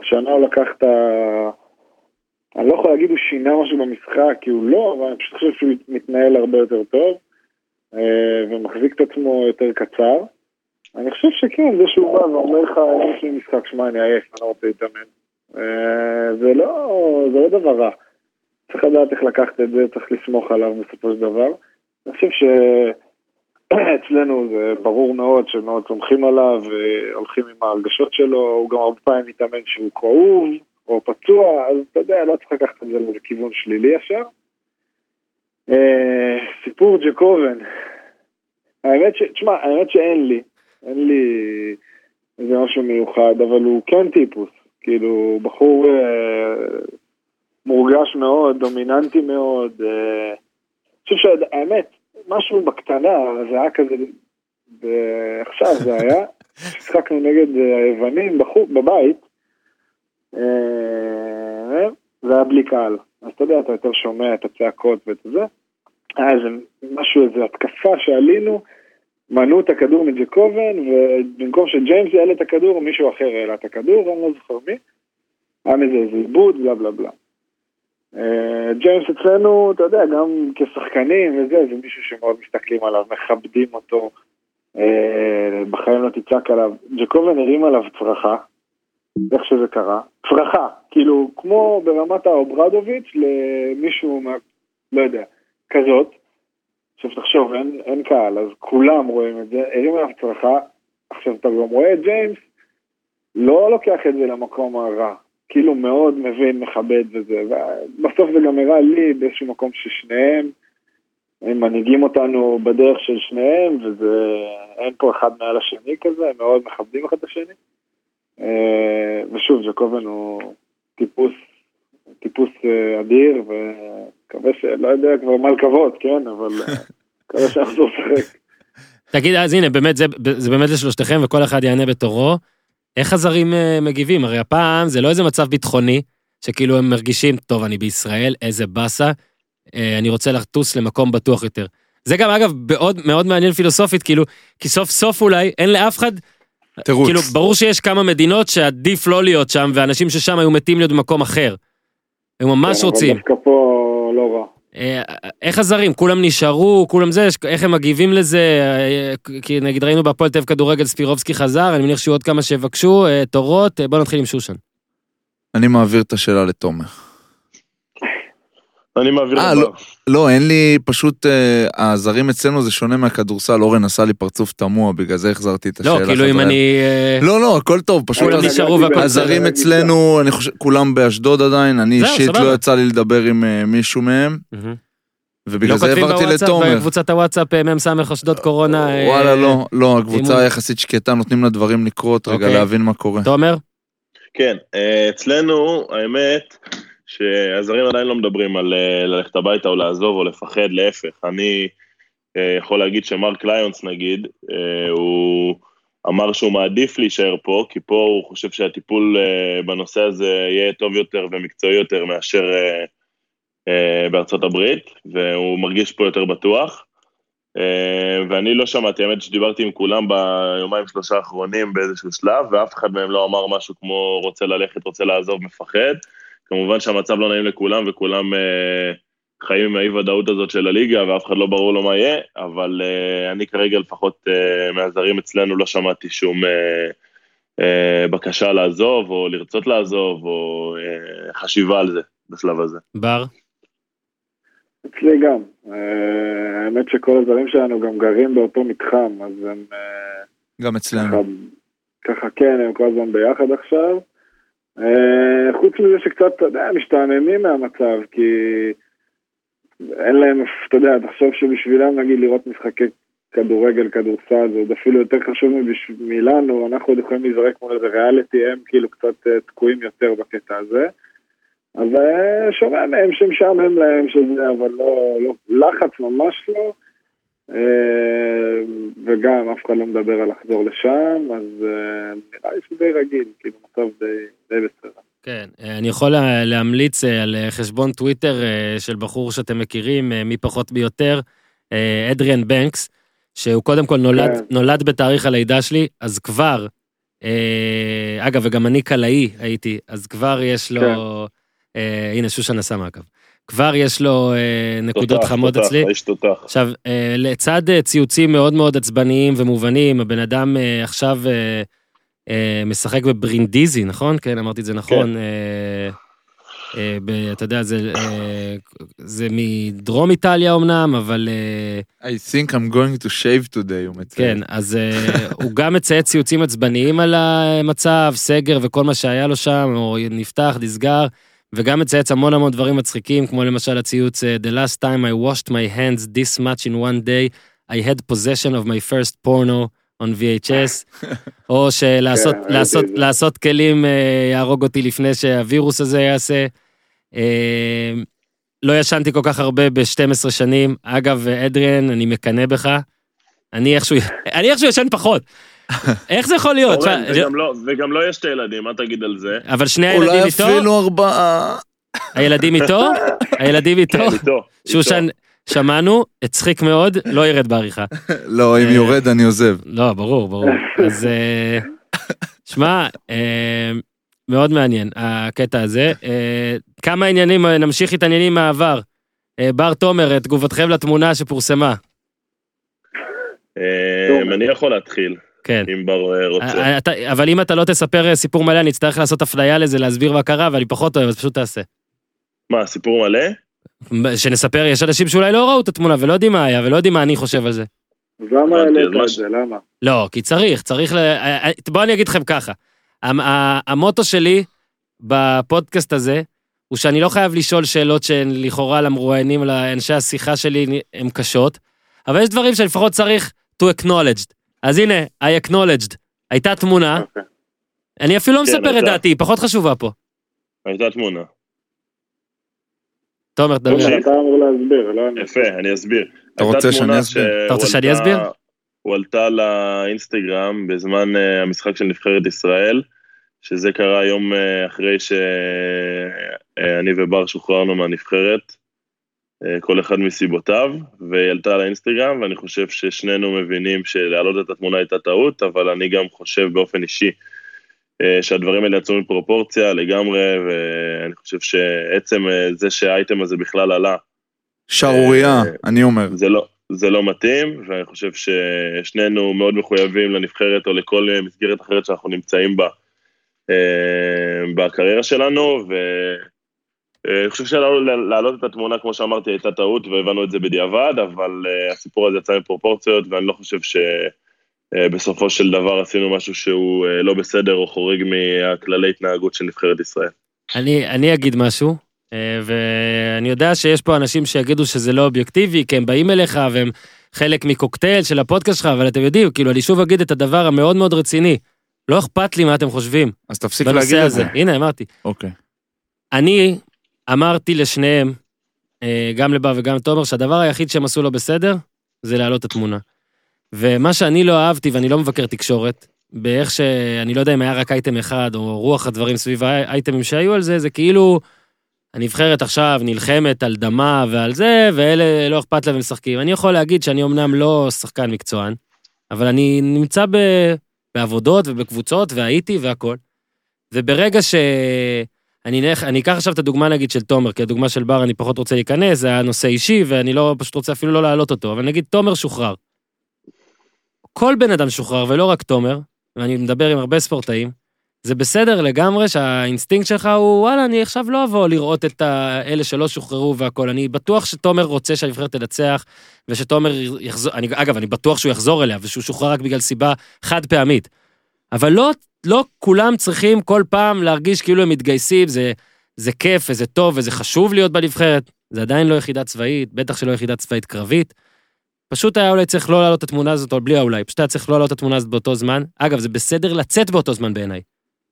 השנה הוא לקח את ה... אני לא יכול להגיד הוא שינה משהו במשחק, כי הוא לא, אבל אני פשוט חושב שהוא מתנהל הרבה יותר טוב, אה, ומחזיק את עצמו יותר קצר. אני חושב שכן, זה שהוא בא ואומר לך, יש לי משחק, שמע, אני עייף, אני לא רוצה להתאמן. אה, זה לא, זה לא דבר רע. צריך לדעת איך לקחת את זה, צריך לסמוך עליו בסופו של דבר. אני חושב שאצלנו זה ברור מאוד שמאוד סומכים עליו והולכים עם ההרגשות שלו, הוא גם הרבה פעמים מתאמן שהוא כאוב או פצוע, אז אתה יודע, לא צריך לקחת את זה לכיוון שלילי ישר. אה, סיפור ג'קובן, האמת ש... תשמע, האמת שאין לי, אין לי איזה משהו מיוחד, אבל הוא כן טיפוס, כאילו, בחור אה, מורגש מאוד, דומיננטי מאוד, אה, אני חושב שהאמת, משהו בקטנה, זה היה כזה, עכשיו זה היה, שיחקנו נגד אה, היוונים בחור, בבית, אה, זה היה בלי קהל, אז אתה יודע, אתה יותר שומע את הצעקות ואת זה, היה איזה משהו, איזה התקפה שעלינו, מנעו את הכדור מג'קובן, ובמקום שג'יימס יעלה את הכדור, מישהו אחר העלה את הכדור, אני לא זוכר מי, היה מזה איזה עיבוד, בלה בלה בלה. אה, ג'יימס אצלנו, אתה יודע, גם כשחקנים וזה, זה מישהו שמאוד מסתכלים עליו, מכבדים אותו, אה, בחיים לא תצעק עליו. ג'קובן הרים עליו צרחה, איך שזה קרה, צרחה, כאילו, כמו ברמת ה אוברדוביץ' למישהו, מה, לא יודע, כזאת. עכשיו תחשוב, אין, אין קהל, אז כולם רואים את זה, הרים עליו צרחה, עכשיו אתה גם רואה את ג'יימס, לא לוקח את זה למקום הרע, כאילו מאוד מבין, מכבד וזה, ובסוף זה גם הראה לי באיזשהו מקום ששניהם, הם מנהיגים אותנו בדרך של שניהם, וזה, אין פה אחד מעל השני כזה, הם מאוד מכבדים אחד את השני. אה, ושוב, ג'קובן הוא טיפוס, טיפוס אה, אדיר, ומקווה ש... לא יודע כבר מה לקוות, כן, אבל אה, מקווה שאנחנו לשחק. תגיד, אז הנה, באמת, זה, זה באמת לשלושתכם, וכל אחד יענה בתורו. איך הזרים אה, מגיבים? הרי הפעם זה לא איזה מצב ביטחוני, שכאילו הם מרגישים, טוב, אני בישראל, איזה באסה, אה, אני רוצה לטוס למקום בטוח יותר. זה גם, אגב, מאוד, מאוד מעניין פילוסופית, כאילו, כי סוף סוף אולי אין לאף אחד, תירוץ. כאילו, ברור שיש כמה מדינות שעדיף לא להיות שם, ואנשים ששם היו מתים להיות במקום אחר. הם ממש כן, רוצים. אבל דווקא פה לא רע. אה, איך הזרים? כולם נשארו, כולם זה, איך הם מגיבים לזה? אה, כי נגיד ראינו בהפועל תל כדורגל ספירובסקי חזר, אני מניח שיהיו עוד כמה שיבקשו, אה, תורות, בוא נתחיל עם שושן. אני מעביר את השאלה לתומר. אני מעביר אה, לבא. לא. לא, אין לי, פשוט, אה, הזרים אצלנו זה שונה מהכדורסל, אורן עשה לי פרצוף תמוה, בגלל זה החזרתי את השאלה. לא, כאילו אם. אני... אה, לא, לא, הכל טוב, פשוט הז- הזרים. אצלנו, אני חושב, כולם באשדוד עדיין, אני אישית. לא יצא לי לדבר עם אה, מישהו מהם. ובגלל לא זה כותבים העברתי בוואטסאפ, לתומר. בקבוצת הוואטסאפ מ"ס אשדוד קורונה. אה, וואלה, לא, לא, הקבוצה אימון. יחסית שקטה, נותנים לדברים לקרות, רגע, אוקיי. להבין מה קורה. תומר? כן, אצלנו, האמת, שהזרים עדיין לא מדברים על אה, ללכת הביתה או לעזוב או לפחד, להפך. אני אה, יכול להגיד שמרק ליונס, נגיד, אה, הוא אמר שהוא מעדיף להישאר פה, כי פה הוא חושב שהטיפול בנושא הזה יהיה טוב יותר ומקצועי יותר מאשר בארצות הברית, והוא מרגיש פה יותר בטוח. ואני לא שמעתי, האמת שדיברתי עם כולם ביומיים שלושה האחרונים באיזשהו שלב, ואף אחד מהם לא אמר משהו כמו רוצה ללכת, רוצה לעזוב, מפחד. כמובן שהמצב לא נעים לכולם, וכולם אה, חיים עם האי-ודאות הזאת של הליגה, ואף אחד לא ברור לו מה יהיה, אבל אה, אני כרגע לפחות אה, מהזרים אצלנו לא שמעתי שום אה, אה, בקשה לעזוב, או לרצות לעזוב, או אה, חשיבה על זה בשלב הזה. בר? אצלי גם. אה, האמת שכל הזרים שלנו גם גרים באותו מתחם, אז הם אה, גם ככה, אצלנו. ככה כן, הם כל הזמן ביחד עכשיו. אה, חוץ מזה שקצת, אתה יודע, משתעממים מהמצב, כי אין להם, אתה יודע, תחשוב שבשבילם נגיד לראות משחקי כדורגל, כדורסל, זה עוד אפילו יותר חשוב מלנו, אנחנו עוד יכולים להיזרק מול איזה ריאליטי, הם כאילו קצת אה, תקועים יותר בקטע הזה. אז אה, שומע מהם שמשעמם להם שזה, אבל לא, לא, לחץ ממש לא. אה, וגם אף אחד לא מדבר על לחזור לשם, אז אה, נראה לי שזה רגיל, כאילו מצב די, די בסדר. כן, אה, אני יכול לה- להמליץ על חשבון טוויטר של בחור שאתם מכירים, מי פחות מי יותר, אה, אדריאן בנקס, שהוא קודם כל נולד, כן. נולד בתאריך הלידה שלי, אז כבר, אגב, וגם אני קלעי הייתי, אז כבר יש לו, כן. הנה שושנה שמה אגב, כבר יש לו אה, נקודות תותח, חמות תותח, אצלי. האיש תותח. עכשיו, אה, לצד אה, ציוצים מאוד מאוד עצבניים ומובנים, הבן אדם אה, עכשיו אה, אה, משחק בברינדיזי, נכון? כן, אמרתי את זה נכון. אה, אה, ב- אתה יודע, זה, אה, זה מדרום איטליה אמנם, אבל אה, I think I'm going to shave today, הוא מציין. כן, אז אה, הוא גם מציית ציוצים עצבניים על המצב, סגר וכל מה שהיה לו שם, או נפתח, נסגר, וגם מצייץ המון המון דברים מצחיקים, כמו למשל הציוץ אה, The last time I washed my hands this much in one day, I had possession of my first porno on VHS, או שלעשות כן, ראיתי לעשות. לעשות כלים אה, יהרוג אותי לפני שהווירוס הזה יעשה. אה, לא ישנתי כל כך הרבה ב-12 שנים. אגב, אדריאן, אני מקנא בך. אני איכשהו, אני איכשהו ישן פחות. איך זה יכול להיות? אורן, וגם לא- וגם לו יש שתי ילדים, מה תגיד על זה? אבל שני הילדים אולי איתו? אפילו ארבעה. הילדים איתו? הילדים איתו? כן, איתו. שושן, שמענו, הצחיק מאוד, לא ירד בעריכה. לא, אם אה, יורד אני עוזב. לא, ברור, ברור. אז אה, שמע, אה, מאוד מעניין הקטע הזה. כמה עניינים, נמשיך את העניינים מהעבר. בר תומר, תגובתכם לתמונה שפורסמה. אני יכול להתחיל, כן. אם בר אה, רוצה. אה, אתה- אבל אם אתה לא תספר אה, סיפור מלא, אני אצטרך לעשות הפליה לזה, להסביר מה קרה, ואני פחות אוהב, אז פשוט תעשה. מה, סיפור מלא? שנספר, יש אנשים שאולי לא ראו את התמונה ולא יודעים מה היה, ולא יודעים מה אני חושב על זה. אז למה העלית את זה? למה? לא, כי צריך, צריך ל... אה, אה, בוא אני אגיד לכם ככה. המוטו שלי בפודקאסט הזה, הוא שאני לא חייב לשאול שאלות שהן לכאורה למרואיינים, לאנשי השיחה שלי, הן קשות, אבל יש דברים שלפחות צריך to acknowledged. אז הנה, I acknowledged. הייתה תמונה, אוקיי. אני אפילו לא כן, מספר את. דעתי, היא פחות חשובה פה. הייתה תמונה. תומר, תדבר. אתה אמור להסביר, לא אני. יפה, אני אסביר. אתה רוצה שאני אסביר? אתה רוצה שאני אסביר? הועלתה לאינסטגרם בזמן אה, המשחק של נבחרת ישראל, שזה קרה יום אה, אחרי שאני ובר שוחררנו מהנבחרת, אה, כל אחד מסיבותיו, והיא עלתה לאינסטגרם, ואני חושב ששנינו מבינים שלהעלות את התמונה הייתה טעות, אבל אני גם חושב באופן אישי אה, שהדברים האלה יצאו מפרופורציה לגמרי, ואני חושב שעצם אה, זה שהאייטם הזה בכלל עלה, שערורייה, אה, אני אומר. זה לא, זה לא מתאים, ואני חושב ששנינו מאוד מחויבים לנבחרת או לכל אה, מסגרת אחרת שאנחנו נמצאים בה אה, בקריירה שלנו, ואני חושב שלהעלות את התמונה, כמו שאמרתי, הייתה טעות, והבנו את זה בדיעבד, אבל אה, הסיפור הזה יצא מפרופורציות, ואני לא חושב שבסופו של דבר עשינו משהו שהוא אה, לא בסדר או חורג מהכללי התנהגות של נבחרת ישראל. אני, אני אגיד משהו, אה, ואני יודע שיש פה אנשים שיגידו שזה לא אובייקטיבי, כי הם באים אליך והם חלק מקוקטייל של הפודקאסט שלך, אבל אתם יודעים, כאילו, אני שוב אגיד את הדבר המאוד מאוד רציני. לא אכפת לי מה אתם חושבים אז תפסיק להגיד את. זה. הנה, אמרתי. אוקיי. אני אמרתי לשניהם, אה, גם לבר וגם לתומר, שהדבר היחיד שהם עשו לא בסדר, זה להעלות את התמונה. ומה שאני לא אהבתי, ואני לא מבקר תקשורת, באיך שאני לא יודע אם היה רק אייטם אחד, או רוח הדברים סביב האייטמים שהיו על זה, זה כאילו, הנבחרת עכשיו נלחמת על דמה ועל זה, ואלה לא אכפת להם משחקים. אני יכול להגיד שאני אמנם לא שחקן מקצוען, אבל אני נמצא ב... בעבודות ובקבוצות, והייתי והכל. וברגע ש... אני, נלך, אני אקח עכשיו את הדוגמה נגיד של תומר, כי הדוגמה של בר אני פחות רוצה להיכנס, זה היה נושא אישי, ואני לא, פשוט רוצה אפילו לא להעלות אותו, אבל נגיד תומר שוחרר. כל בן אדם שוחרר, ולא רק תומר, ואני מדבר עם הרבה ספורטאים, זה בסדר לגמרי שהאינסטינקט שלך הוא, וואלה, אני עכשיו לא אבוא לראות את אלה שלא שוחררו והכל. אני בטוח שתומר רוצה שהנבחרת תנצח, ושתומר יחזור, אני, אגב, אני בטוח שהוא יחזור אליה, ושהוא שוחרר רק בגלל סיבה חד פעמית. אבל לא, לא כולם צריכים כל פעם להרגיש כאילו הם מתגייסים, זה, זה כיף וזה טוב וזה חשוב להיות בנבחרת. זה עדיין לא יחידה צבאית, בטח שלא יחידה צבאית קרבית. פשוט היה אולי צריך לא להעלות את התמונה הזאת, או בלי האולי, פשוט היה צריך לא להעלות את התמונה הזאת באותו זמן. אגב, זה בסדר לצאת באותו זמן בעיניי.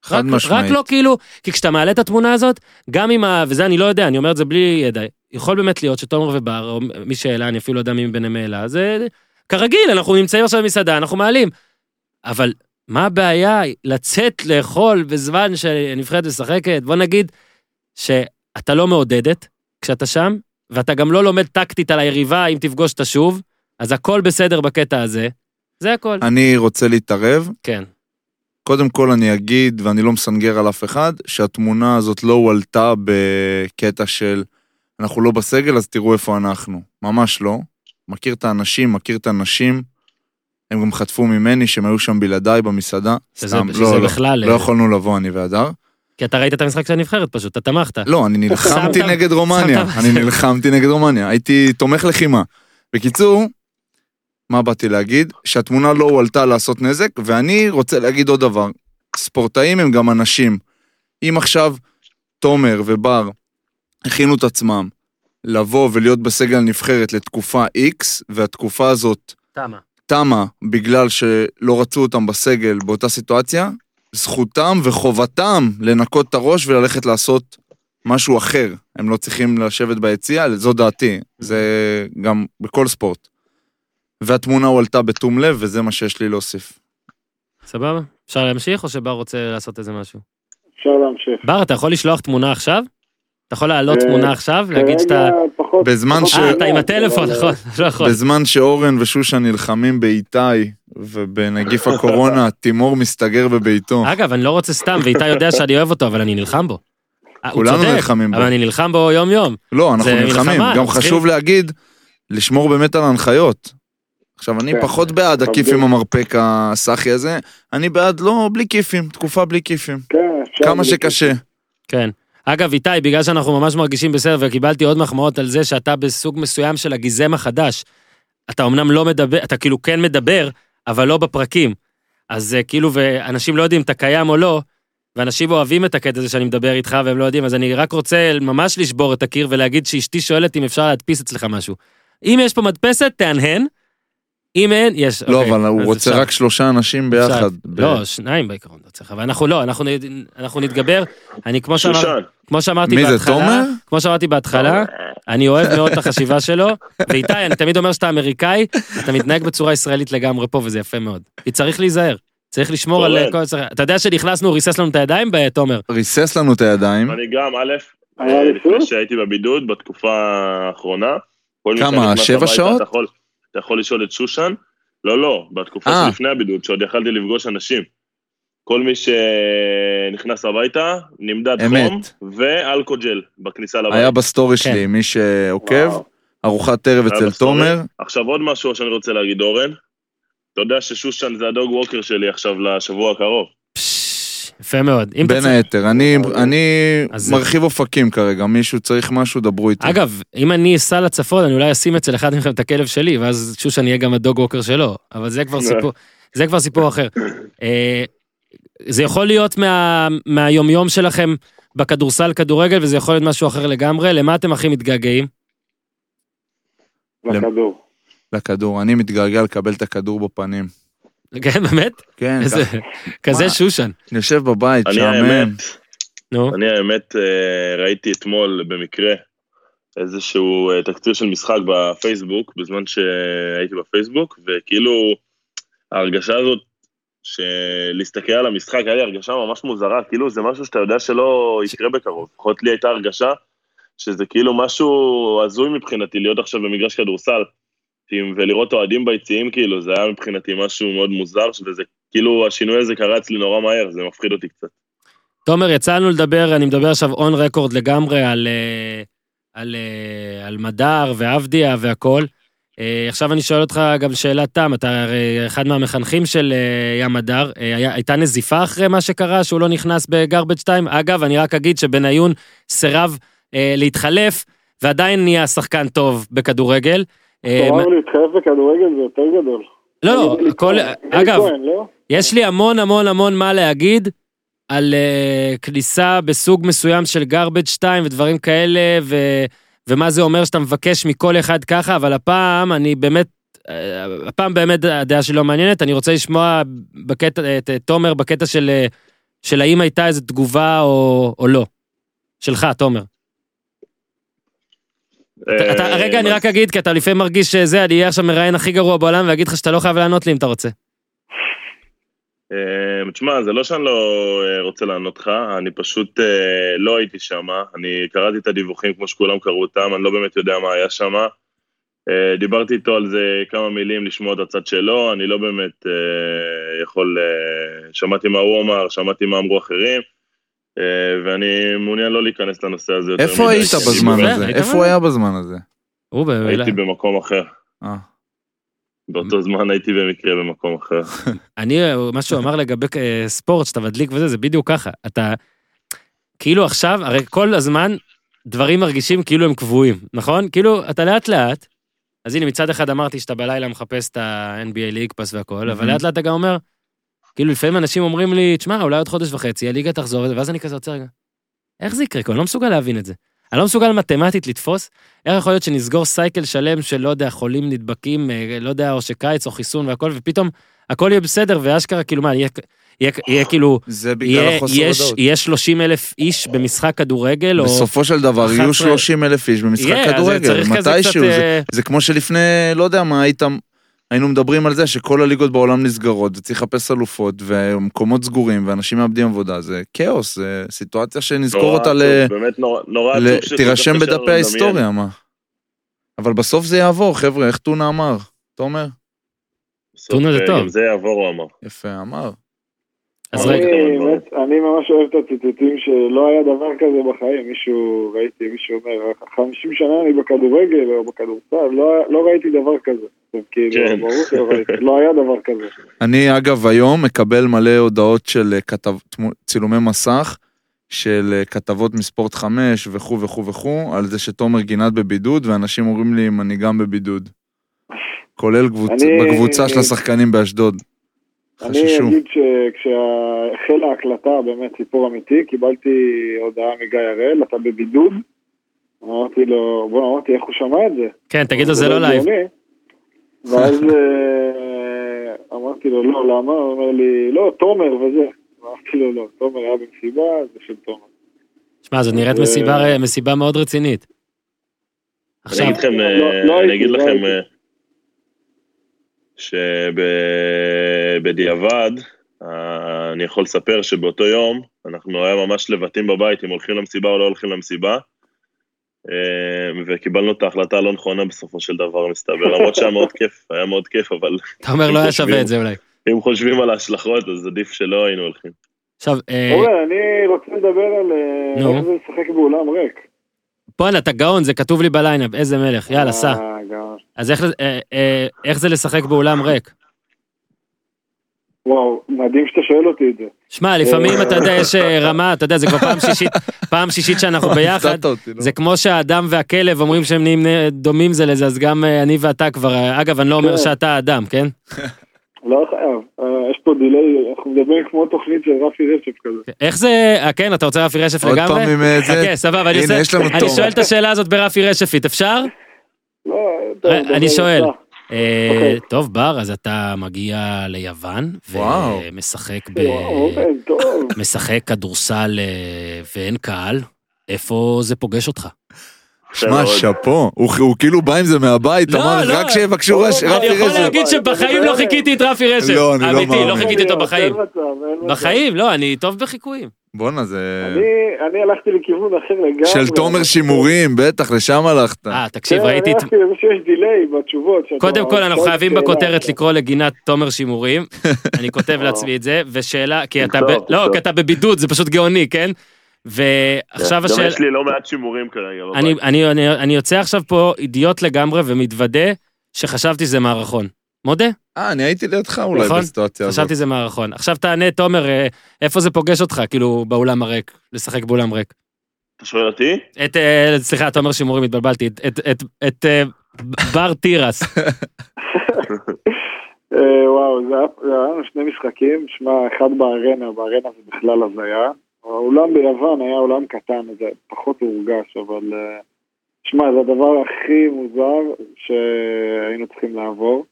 חד רק, משמעית. רק לא כאילו, כי כשאתה מעלה את התמונה הזאת, גם עם ה... וזה אני לא יודע, אני אומר את זה בלי ידע. יכול באמת להיות שתומר ובר, או מי שהעלה, אני אפילו לא יודע מי מביניהם העלה, זה כרגיל, אנחנו נמצאים עכשיו במסעדה, אנחנו מעלים. אבל מה הבעיה לצאת לאכול בזמן שהנבחרת משחקת? בוא נגיד שאתה לא מעודדת כשאתה שם, ואתה גם לא לומד טקטית על היריבה אם תפגוש אותה שוב, אז הכל בסדר בקטע הזה. זה הכל. אני רוצה להתערב. כן. קודם כל אני אגיד, ואני לא מסנגר על אף אחד, שהתמונה הזאת לא הועלתה בקטע של אנחנו לא בסגל, אז תראו איפה אנחנו. ממש לא. מכיר את האנשים, מכיר את הנשים. הם גם חטפו ממני שהם היו שם בלעדיי במסעדה. שזה, סתם, שזה לא, לא, בכלל... לא יכולנו לבוא, אני והדר. כי אתה ראית את המשחק של הנבחרת פשוט, אתה תמכת. לא, אני נלחמתי נגד רומניה. אני נלחמתי נגד רומניה. הייתי תומך לחימה. בקיצור, מה באתי להגיד? שהתמונה לא הועלתה לעשות נזק, ואני רוצה להגיד עוד דבר. ספורטאים הם גם אנשים. אם עכשיו תומר ובר הכינו את עצמם לבוא ולהיות בסגל נבחרת לתקופה X, והתקופה הזאת תמה. תמה בגלל שלא רצו אותם בסגל באותה סיטואציה, זכותם וחובתם לנקות את הראש וללכת לעשות משהו אחר. הם לא צריכים לשבת ביציע, זו דעתי. זה גם בכל ספורט. והתמונה הועלתה בתום לב, וזה מה שיש לי להוסיף. סבבה? אפשר להמשיך או שבר רוצה לעשות איזה משהו? אפשר להמשיך. בר, אתה יכול לשלוח תמונה עכשיו? אתה יכול להעלות אה, תמונה עכשיו? להגיד שאתה... כרגע פחות... בזמן ש- אה, אתה עם הטלפון, נכון, לא יכול. בזמן שאורן ושושן נלחמים באיתי, ובנגיף הקורונה, תימור מסתגר בביתו. אגב, אני לא רוצה סתם, ואיתי יודע שאני אוהב אותו, אבל אני נלחם בו. אה, כולנו נלחמים בו. אבל אני נלחם בו יום-יום. לא, אנחנו נלחמים. גם חשוב להגיד, לשמור באמת על ההנחיות. עכשיו, אני כן, פחות בעד הכיף. עם המרפק הסאחי הזה, אני בעד לא, בלי כיפים, תקופה בלי כיפים. כן, אפשר... כמה שקשה. כן. אגב, איתי, בגלל שאנחנו ממש מרגישים בסדר, וקיבלתי עוד מחמאות על זה שאתה בסוג מסוים של הגיזם החדש. אתה אמנם לא מדבר, אתה כאילו כן מדבר, אבל לא בפרקים. אז אה, כאילו, ואנשים לא יודעים אם אתה קיים או לא, ואנשים אוהבים את הקטע הזה שאני מדבר איתך והם לא יודעים, אז אני רק רוצה ממש לשבור את הקיר ולהגיד שאשתי שואלת אם אפשר להדפיס אצלך משהו. אם יש פה מדפסת, תהנהן. אם אין, יש. לא, אוקיי, אבל הוא רוצה אפשר. רק שלושה אנשים ביחד. עכשיו, ב- לא, שניים בעיקרון לא צריך, אבל אנחנו לא, אנחנו, אנחנו נתגבר. אני כמו שאמרתי, שושן, כמו שאמרתי מי זה, בהתחלה, תומר? כמו שאמרתי בהתחלה, אני אוהב מאוד את החשיבה שלו, ואיתי, אני תמיד אומר שאתה אמריקאי, אתה מתנהג בצורה ישראלית לגמרי פה, וזה יפה מאוד. כי צריך להיזהר, צריך לשמור על. כל... אתה יודע שנכנסנו, הוא ריסס לנו את הידיים, תומר? ריסס לנו את הידיים. אני גם, א', היה אה? לפני שהייתי בבידוד בתקופה האחרונה. כמה, שבע שעות? אתה יכול- לשאול את שושן. לא, לא, בתקופה אה. שלפני הבידוד, שעוד יכלתי לפגוש אנשים. כל מי שנכנס הביתה, נמדד אמת. חום ואלכוג'ל בכניסה לבית. היה בסטורי כן. שלי, מי שעוקב, וואו. ארוחת ערב אצל בסטורי. תומר. עכשיו עוד משהו שאני רוצה להגיד, אורן. אתה יודע ששושן זה ה dog walker שלי עכשיו לשבוע הקרוב. פשש, יפה מאוד. בין היתר, אני, אני אז- מרחיב אופקים כרגע, מישהו צריך משהו, דברו איתי. אגב, אם אני אסע לצפון, אני אולי אשים אצל אחד מכם את הכלב שלי, ואז שושן יהיה גם הדוג ווקר שלו, אבל זה כבר סיפור, זה כבר סיפור אחר. אה, זה יכול להיות מה, מהיומיום שלכם בכדורסל, כדורגל, וזה יכול להיות משהו אחר לגמרי. למה אתם הכי מתגעגעים? לכדור. לכדור, אני מתגעגע לקבל את הכדור בפנים. כן, באמת? כן, איזה-. כזה? שושן. אני יושב בבית, אני שעמם. נו, אני האמת אה, ראיתי אתמול במקרה איזשהו אה, תקציר של משחק בפייסבוק, בזמן שהייתי בפייסבוק, וכאילו ההרגשה הזאת, שלהסתכל על המשחק, היה לי הרגשה ממש מוזרה, כאילו זה משהו שאתה יודע שלא יקרה בקרוב. לפחות לי הייתה הרגשה שזה כאילו משהו הזוי מבחינתי, להיות עכשיו במגרש כדורסל, עם- ולראות אוהדים ביציעים, כאילו, זה היה מבחינתי משהו מאוד מוזר, וזה כאילו, השינוי הזה קרה אצלי נורא מהר, זה מפחיד אותי קצת. תומר, יצא לנו לדבר, אני מדבר עכשיו און רקורד לגמרי על, אה, על, אה, על מדר ועבדיה והכל. אה, עכשיו אני שואל אותך גם שאלת תם, אתה הרי אחד מהמחנכים של ים היה- הייתה נזיפה אחרי מה שקרה, שהוא לא נכנס בגרבג' 2? אגב, אני רק אגיד שבניון סירב להתחלף, ועדיין נהיה שחקן טוב בכדורגל. אה, אמר להתחייב בכדורגל זה יותר גדול. לא, לא, הכל, אגב, לא? יש לי המון המון המון מה להגיד על uh, כניסה בסוג מסוים של garbage 2 ודברים כאלה, ו, ומה זה אומר שאתה מבקש מכל אחד ככה, אבל הפעם אני באמת, uh, הפעם באמת הדעה שלי לא מעניינת, אני רוצה לשמוע בקטע, את, תומר בקטע של, אה, של האם הייתה איזו תגובה או, או לא. שלך, תומר. אתה, אתה, רגע, אה, אני רק אגיד, כי אתה לפעמים מרגיש שזה, אני אהיה עכשיו מראיין הכי גרוע בעולם ואגיד לך שאתה לא חייב לענות לי אם אתה רוצה. אה, תשמע, זה לא שאני לא אה, רוצה לענות לך, אני פשוט אה, לא הייתי שם, אני קראתי את הדיווחים כמו שכולם קראו אותם, אני לא באמת יודע מה היה שם. אה, דיברתי איתו על זה כמה מילים לשמוע את הצד שלו, אני לא באמת אה, יכול... אה, שמעתי מה הוא אמר, שמעתי מה אמרו אחרים, אה, ואני מעוניין לא להיכנס לנושא הזה יותר איפה מדי, היית בזמן הזה? היית איפה הוא היה בזמן הזה? הייתי במקום אחר. אה. באותו זמן הייתי במקרה במקום אחר. אני, מה שהוא אמר לגבי אה, ספורט, שאתה מדליק וזה, זה בדיוק ככה. אתה, כאילו עכשיו, הרי כל הזמן דברים מרגישים כאילו הם קבועים, נכון? כאילו, אתה לאט לאט, אז הנה, מצד אחד אמרתי שאתה בלילה מחפש את ה-NBA ליג פאס והכל, אבל. לאט לאט אתה גם אומר, כאילו, לפעמים אנשים אומרים לי, תשמע, אולי עוד חודש וחצי, הליגה תחזור, ואז אני כזה רוצה רגע, איך זה יקרה? אני לא מסוגל להבין את זה. אני לא מסוגל מתמטית לתפוס, איך יכול להיות שנסגור סייקל שלם של, לא יודע, חולים נדבקים, אה, לא יודע, או שקיץ או חיסון והכל, ופתאום הכל יהיה בסדר, ואשכרה, כאילו, מה, יהיה, יהיה, יהיה כאילו, זה בגלל יהיה, החוסר יש, ודאות. יהיה 30 אלף איש במשחק כדורגל, או... בסופו של דבר 11 יהיו 30 אלף איש במשחק יהיה, כדורגל, מתישהו. קצת, זה- אה, זה כמו שלפני, לא יודע מה, היית, היינו מדברים על זה שכל הליגות בעולם נסגרות, וצריך לחפש אלופות, ומקומות סגורים, ואנשים מאבדים עבודה, זה כאוס, זה סיטואציה שנזכור נורא אותה ל... באמת נורא נורא ל- עצוב תירשם בדפי. ההיסטוריה, מה? אבל בסוף זה יעבור, חבר'ה, איך טונה אמר? תומר? טונה זה אה, טוב. זה יעבור, הוא אמר. יפה, אמר. אז אני- רגע, אני ממש אוהב את הציטוטים שלא היה דבר כזה בחיים, מישהו, ראיתי מישהו אומר, 50 שנה אני בכדורגל או בכדורסל, לא- לא ראיתי דבר כזה. עכשיו, כאילו, כן. ברור שלא ראיתי, לא היה דבר כזה. אני, אגב, היום מקבל מלא הודעות של אה, צילומי מסך, של אה, כתבות מספורט 5 וכו' וכו' וכו', על זה שתומר גינת בבידוד, ואנשים אומרים לי אם אני גם בבידוד. כולל קבוצ... אני- בקבוצה של השחקנים באשדוד. אני חששו. אגיד שכשהחלה ההקלטה, באמת סיפור אמיתי, קיבלתי הודעה מגיא הראל, אתה בבידוד? אמרתי לו, בוא, אמרתי, איך הוא שמע את זה? כן, תגיד לו זה לא לייב. ואז אה, אמרתי לו, לא, למה? הוא אומר לי, לא, תומר וזה. אמרתי לו, לא, תומר היה במסיבה, זה של תומר. שמע, זו נראית זה- מסיבה, מסיבה מאוד רצינית. אני עכשיו, אגיד לכם, אה, אני אגיד לכם. אה, שבדיעבד, אה, אני יכול לספר שבאותו יום, אנחנו היה ממש לבטים בבית אם הולכים למסיבה או לא הולכים למסיבה, אה, וקיבלנו את ההחלטה הלא נכונה בסופו של דבר, מסתבר, למרות שהיה מאוד כיף, היה מאוד כיף, אבל אתה אומר לא היה שווה את זה אולי. אם חושבים על ההשלכות, אז עדיף שלא היינו הולכים. עכשיו, אה, אורן, אני רוצה לדבר על אה, נו. איך זה לשחק באולם ריק. בואנה, אתה גאון, זה כתוב לי בליינאפ, איזה מלך, יאללה, סע. אה. אז איך, אה, אה, איך זה לשחק באולם ריק? וואו, מדהים שאתה שואל אותי את זה. שמע, לפעמים אתה יודע, יש אה, רמה, אתה יודע, זה כבר פעם שישית, פעם שישית שאנחנו ביחד. לא? זה כמו שהאדם והכלב אומרים שהם נהיים אה, דומים זה לזה, אז גם אה, אני ואתה כבר, אה, אגב, אני לא אומר כן. שאתה האדם, כן? לא חייב, אה, יש פה דיליי, אנחנו מדברים כמו תוכנית של רפי רשף כזה. איך זה, אה, כן, אתה רוצה רפי רשף עוד לגמרי? פעם עם אה, זה? חכה, סבבה, אני. שואל את השאלה הזאת ברפי רשפית, אפשר? לא, אה, אני שואל. אה, אוקיי. טוב, בר, אז אתה מגיע ליוון. ומשחק ב... טוב. משחק כדורסל אה, ואין קהל, איפה זה פוגש אותך? שמע. שאפו, הוא כאילו בא עם זה מהבית, לא, אמר לא. רק שיבקשו רש- אני אני רפי יכול. להגיד שבחיים לא חיכיתי את רפי רשף. לא, אני לא אמיתי, לא מאמין. חיכיתי אותו בחיים. בחיים, לא, אני טוב בחיקויים. בואנה, זה... אני- אני הלכתי לכיוון אחר לגמרי. של תומר שימורים, בטח, לשם הלכת. אה, תקשיב, כן, ראיתי... אני את- הלכתי שיש דיליי בתשובות. קודם כל, אנחנו חייבים. בכותרת לקרוא לגינת תומר שימורים. אני כותב לעצמי את זה, ושאלה, כי אתה לא. כי אתה בבידוד, זה פשוט גאוני, כן? ועכשיו גם השאלה... יש לי לא מעט שימורים כרגע. אני, אני, אני, אני יוצא עכשיו פה אידיוט לגמרי ומתוודה שחשבתי שזה מערכון. מודה? אה, אני הייתי לידך אולי נכון? בסיטואציה הזאת. חשבתי שזה מערכון. עכשיו תענה, תומר, אה, איפה זה פוגש אותך, כאילו, באולם הריק, לשחק באולם ריק? אתה שואל אותי? את, אה, סליחה, תומר שימורים, התבלבלתי, את, את, את, את אה, בר תירס. וואו, זה היה לנו שני משחקים, שמע, אחד בארנה, בארנה זה בכלל הזיה. האולם ביוון היה אולם קטן, זה פחות הורגש, אבל... אה, שמע, זה הדבר הכי מוזר שהיינו צריכים לעבור.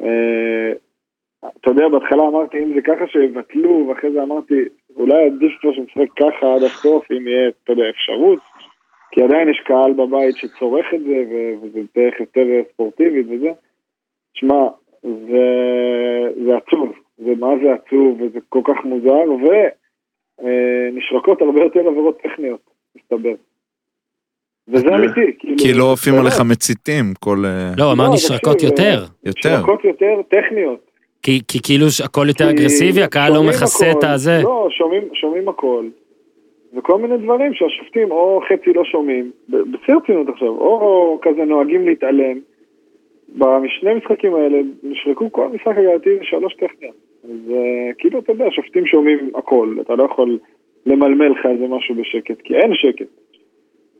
אה, אתה יודע, בהתחלה אמרתי, אם זה ככה שיבטלו, ואחרי זה אמרתי, אולי עדיף כבר שנשחק ככה עד הסוף, אם יהיה, אתה יודע, אפשרות. כי עדיין יש קהל בבית שצורך את זה, ו- וזה דרך יותר ספורטיבית וזה. שמע, זה, זה עצוב, זה מה זה עצוב, וזה כל כך מוזר, ונשרקות הרבה יותר עבירות טכניות, מסתבר. וזה אמיתי, כאילו... כי לא באמת, עליך מציתים, כל... אה, לא, אמר לא, נשרקות תקשיב, יותר. יותר. נשרקות יותר טכניות. כי, כי כאילו הכל יותר אגרסיבי, הקהל לא מכסה את. הזה. לא, שומעים, שומעים הכל. וכל מיני דברים שהשופטים או חצי לא שומעים, בשיא הרצינות עכשיו, או כזה נוהגים להתעלם. בשני המשחקים האלה נשרקו כל משחק הגעתי לשלוש טכניות. אז אה, כאילו, אתה יודע, השופטים שומעים הכל, אתה לא יכול למלמל לך איזה משהו בשקט, כי אין שקט.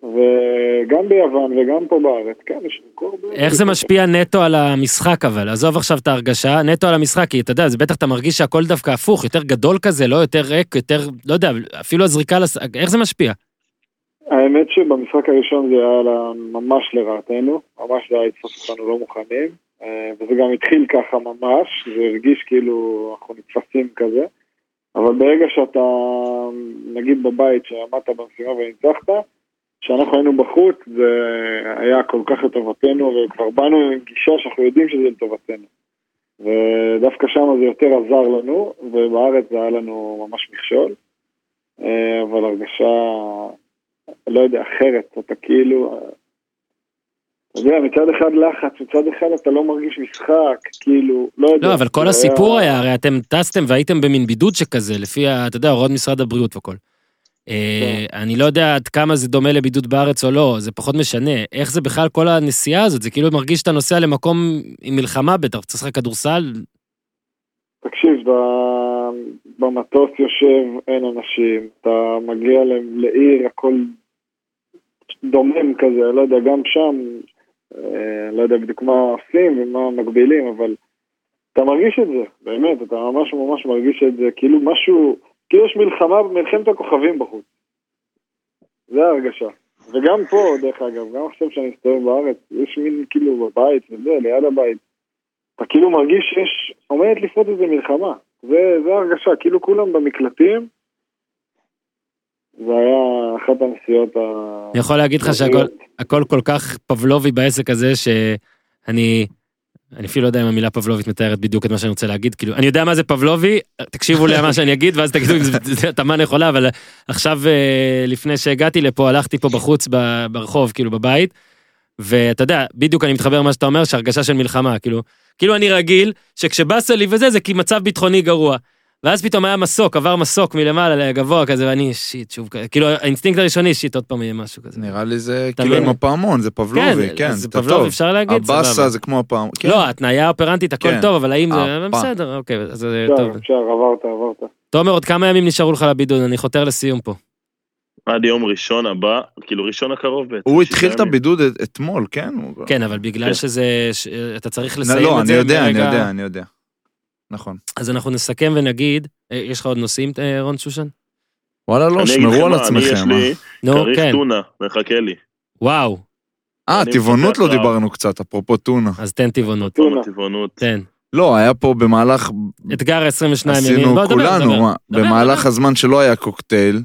וגם ביוון וגם פה בארץ, כן, נשרקו הרבה. איך זה משפיע נטו על המשחק אבל? עזוב עכשיו את ההרגשה, נטו על המשחק, כי אתה יודע, זה בטח אתה מרגיש שהכל דווקא הפוך, יותר גדול כזה, לא יותר ריק, יותר, לא יודע, אפילו הזריקה, לס... איך זה משפיע? האמת שבמשחק הראשון זה היה ממש לרעתנו, ממש זה היה לתפוס אותנו לא מוכנים, וזה גם התחיל ככה ממש, זה הרגיש כאילו אנחנו נתפסים כזה, אבל ברגע שאתה, נגיד בבית, שעמדת במשימה וניצחת, כשאנחנו היינו בחוץ זה היה כל כך לטובתנו, וכבר באנו עם גישה שאנחנו יודעים שזה לטובתנו. ודווקא שם זה יותר עזר לנו, ובארץ זה היה לנו ממש מכשול, אה, אבל הרגשה... לא יודע, אחרת, אתה כאילו, אתה יודע, מצד אחד לחץ, מצד אחד אתה לא מרגיש משחק, כאילו, לא יודע. לא, אבל כל הסיפור היה, הרי אתם טסתם והייתם במין בידוד שכזה, לפי, אתה יודע, הוראות משרד הבריאות והכל. אה, אני לא יודע עד כמה זה דומה לבידוד בארץ או לא, זה פחות משנה. איך זה בכלל כל הנסיעה הזאת? זה כאילו מרגיש שאתה נוסע למקום עם מלחמה בטח, צריך לשחק כדורסל? תקשיב, במטוס יושב, אין אנשים, אתה מגיע לעיר, הכל דומם כזה, לא יודע, גם שם, לא יודע בדיוק מה עושים ומה מגבילים, אבל אתה מרגיש את זה, באמת, אתה ממש ממש מרגיש את זה, כאילו משהו, כאילו יש מלחמה, מלחמת הכוכבים בחוץ. זה ההרגשה. וגם פה, דרך אגב, גם עכשיו שאני מסתובב בארץ, יש מין כאילו בבית וזה, ליד הבית. אתה כאילו מרגיש שיש, עומדת לפרוט איזה מלחמה. זה, זה ההרגשה, כאילו כולם במקלטים. זה היה אחת הנסיעות ה... אני יכול להגיד לך שהכל הכל כל כך פבלובי בעסק הזה, שאני... אני אפילו לא יודע אם המילה פבלובית מתארת בדיוק את מה שאני רוצה להגיד, כאילו, אני יודע מה זה פבלובי, תקשיבו למה שאני אגיד, ואז תגידו אם זה- התאמה נכונה, אבל עכשיו, אה, לפני שהגעתי לפה, הלכתי פה בחוץ ברחוב, כאילו, בבית, ואתה יודע, בדיוק אני מתחבר למה שאתה אומר, שהרגשה של מלחמה, כאילו, כאילו אני רגיל, שכשבאסה לי וזה, זה כי מצב ביטחוני גרוע. ואז פתאום היה מסוק, עבר מסוק מלמעלה לגבוה כזה, ואני, שיט, שוב, כזה, כאילו, האינסטינקט הראשוני, שיט, עוד פעם יהיה משהו כזה. נראה לי זה כאילו? עם הפעמון, זה פבלובי, כן, כן, זה פבלובי. אפשר להגיד, הבאסה סבבה. זה כמו הפעמון. כן. לא, ההתניה האופרנטית, הכל כן. טוב, אבל האם זה... בסדר, אוקיי, אז זה אפשר, טוב. אפשר, עברת, עברת. תומר, עוד כמה ימים נשארו לך לבידוד? אני חותר לסיום פה. עד יום ראשון הבא, כאילו ראשון הקרוב בעצם. הוא התחיל את. הבידוד את- אתמול, כן? כן, אבל בגלל כן. שזה... ש- אתה צריך לסיים לא, את אני זה יודע, אני ברגע- יודע, אני יודע. נכון. אז אנחנו נסכם ונגיד, אה, יש לך עוד נושאים, אה, רון שושן? וואלה, לא, שמרו על מה, אני, יש עצמכם. לי אה. נו, כריך כן. טונה, מחכה לי. וואו, אה, טבעונות לא. דיברנו קצת, אפרופו טונה. אז תן טבעונות. טבעונות. תן. לא, היה פה במהלך, אתגר 22 ימים. עשינו כולנו, במהלך. הזמן שלא היה קוקטייל,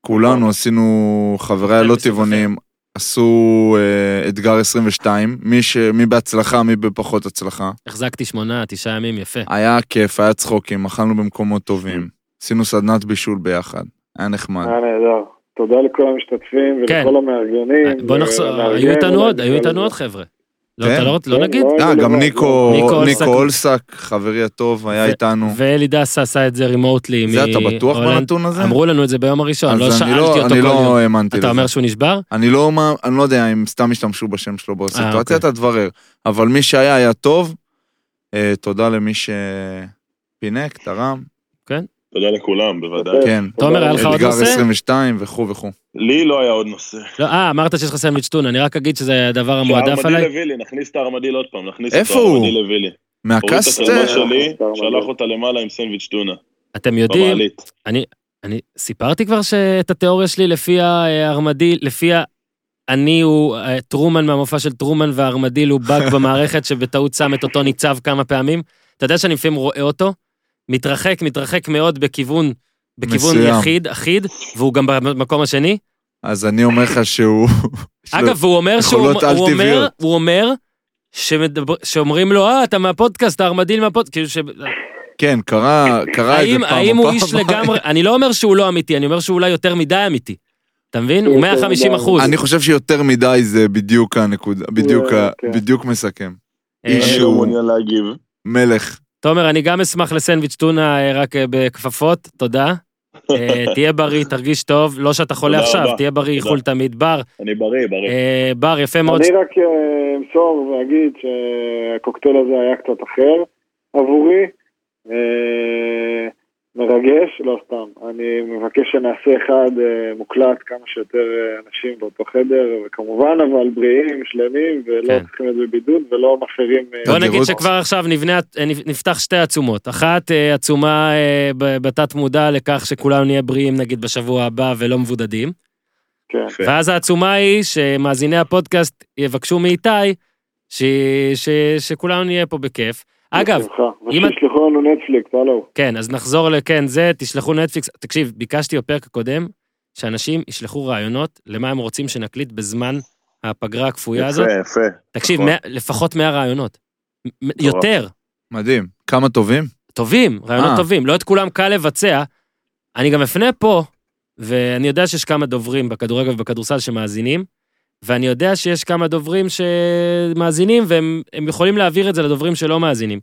כולנו עשינו, חבריי לא טבעונים, עשו אה, אתגר 22, מי, ש... מי בהצלחה, מי בפחות הצלחה. החזקתי שמונה, תשעה ימים, יפה. היה כיף, היה צחוקים, אכלנו במקומות טובים. עשינו סדנת בישול ביחד, היה נחמד. היה נהדר. תודה לכל המשתתפים כן. ולכל המארגנים. בוא נחזור, היו איתנו עוד, היו איתנו. עוד חבר'ה. לא, כן? אתה לא לא כן, נגיד? לא, אה, הייתי גם לבד, ניקו, ניקו אולסק. חברי הטוב, היה איתנו. ואלי דס עשה את זה רימוטלי. זה אתה בטוח בנתון הזה? אמרו לנו את זה ביום הראשון, לא שאלתי אני לא- אותו כל אני יום. לא האמנתי אתה לזה. אומר שהוא נשבר? אני לא, אני לא יודע אם סתם השתמשו בשם שלו בסיטואציה, אוקיי. אתה תברר. אבל מי שהיה, היה טוב. אה, תודה למי שפינק, תרם. תודה לכולם, בוודאי. כן. כן. תומר, היה לך עוד אתגר נושא? 22 וכו' וכו'. לי לא היה עוד נושא. לא, אה, אמרת שיש לך סנדוויץ' טונה, אני רק אגיד שזה הדבר המועדף שהארמדיל עליי. הביא לי, נכניס את הארמדיל עוד פעם, נכניס איפה הוא? הארמדיל הביא לי. הוריד את מה-Xter? הכלבה שלי, הארמדיל. שלח אותה למעלה עם סנדוויץ' טונה, אתם יודעים. אני סיפרתי כבר שאת התיאוריה שלי לפי הארמדיל, לפי ה... אני הוא אה, טרומן מהמופע של טרומן והארמדיל הוא באג במערכת שבטעות שם את אותו ניצב כמה פעמים. אתה יודע שאני לפעמים רואה אותו, מתרחק, מתרחק מאוד בכיוון, בכיוון מסוים. יחיד, אחיד, והוא גם במקום השני. אז אני אומר לך שהוא... אגב, והוא אומר שהוא יכולות הוא אומר, על-טבעיות. הוא אומר שמדבר, שאומרים לו, אה, אתה מהפודקאסט, הארמדיל מהפודקאסט, כאילו ש... כן, קרה קרה את זה האם, פעם. האם או הוא פעם איש. לגמרי, אני לא אומר שהוא לא אמיתי, אני אומר שהוא אולי יותר מדי אמיתי. אתה מבין? הוא יותר 150 מדי. אחוז. אני חושב שיותר מדי זה בדיוק הנקודה, בדיוק כן. בדיוק מסכם. אה, איש שהוא- לא להגיב. מלך. תומר, אני גם אשמח לסנדוויץ' טונה אה, רק אה, בכפפות, תודה. אה, תהיה בריא, תרגיש טוב, לא שאתה חולה עכשיו, רבה. תהיה בריא. איחול תמיד. בר, אני בריא, בריא. בר, יפה מאוד. אני רק אמסור ואגיד שהקוקטייל הזה היה קצת אחר עבורי. אה, מרגש, לא סתם. אני מבקש שנעשה אחד אה, מוקלט כמה שיותר אה, אנשים באותו חדר, וכמובן אבל בריאים, שלמים, ולא כן. צריכים להיות בבידוד ולא מפרים... אה, בוא נגיד תדירות. שכבר עכשיו נבנה, אה, נפתח שתי עצומות. אחת אה, עצומה אה, בתת מודע לכך שכולנו נהיה בריאים נגיד בשבוע הבא ולא מבודדים. כן. ואז העצומה היא שמאזיני הפודקאסט יבקשו מאיתי ש... ש... שכולנו נהיה פה בכיף. אגב. אם את- ושישלחו לנו נטפליקס, הלו. כן, אז נחזור לכן זה, תשלחו נטפליקס. תקשיב, ביקשתי בפרק הקודם שאנשים ישלחו רעיונות למה הם רוצים שנקליט בזמן הפגרה הכפויה הזאת. יפה, יפה. תקשיב, נכון. לפחות 100 רעיונות. יותר, מדהים. כמה טובים? טובים, רעיונות אה. טובים. לא את כולם קל לבצע. אני גם אפנה פה, ואני יודע שיש כמה דוברים בכדורגל ובכדורסל שמאזינים, ואני יודע שיש כמה דוברים שמאזינים, והם הם יכולים להעביר את זה לדוברים שלא מאזינים.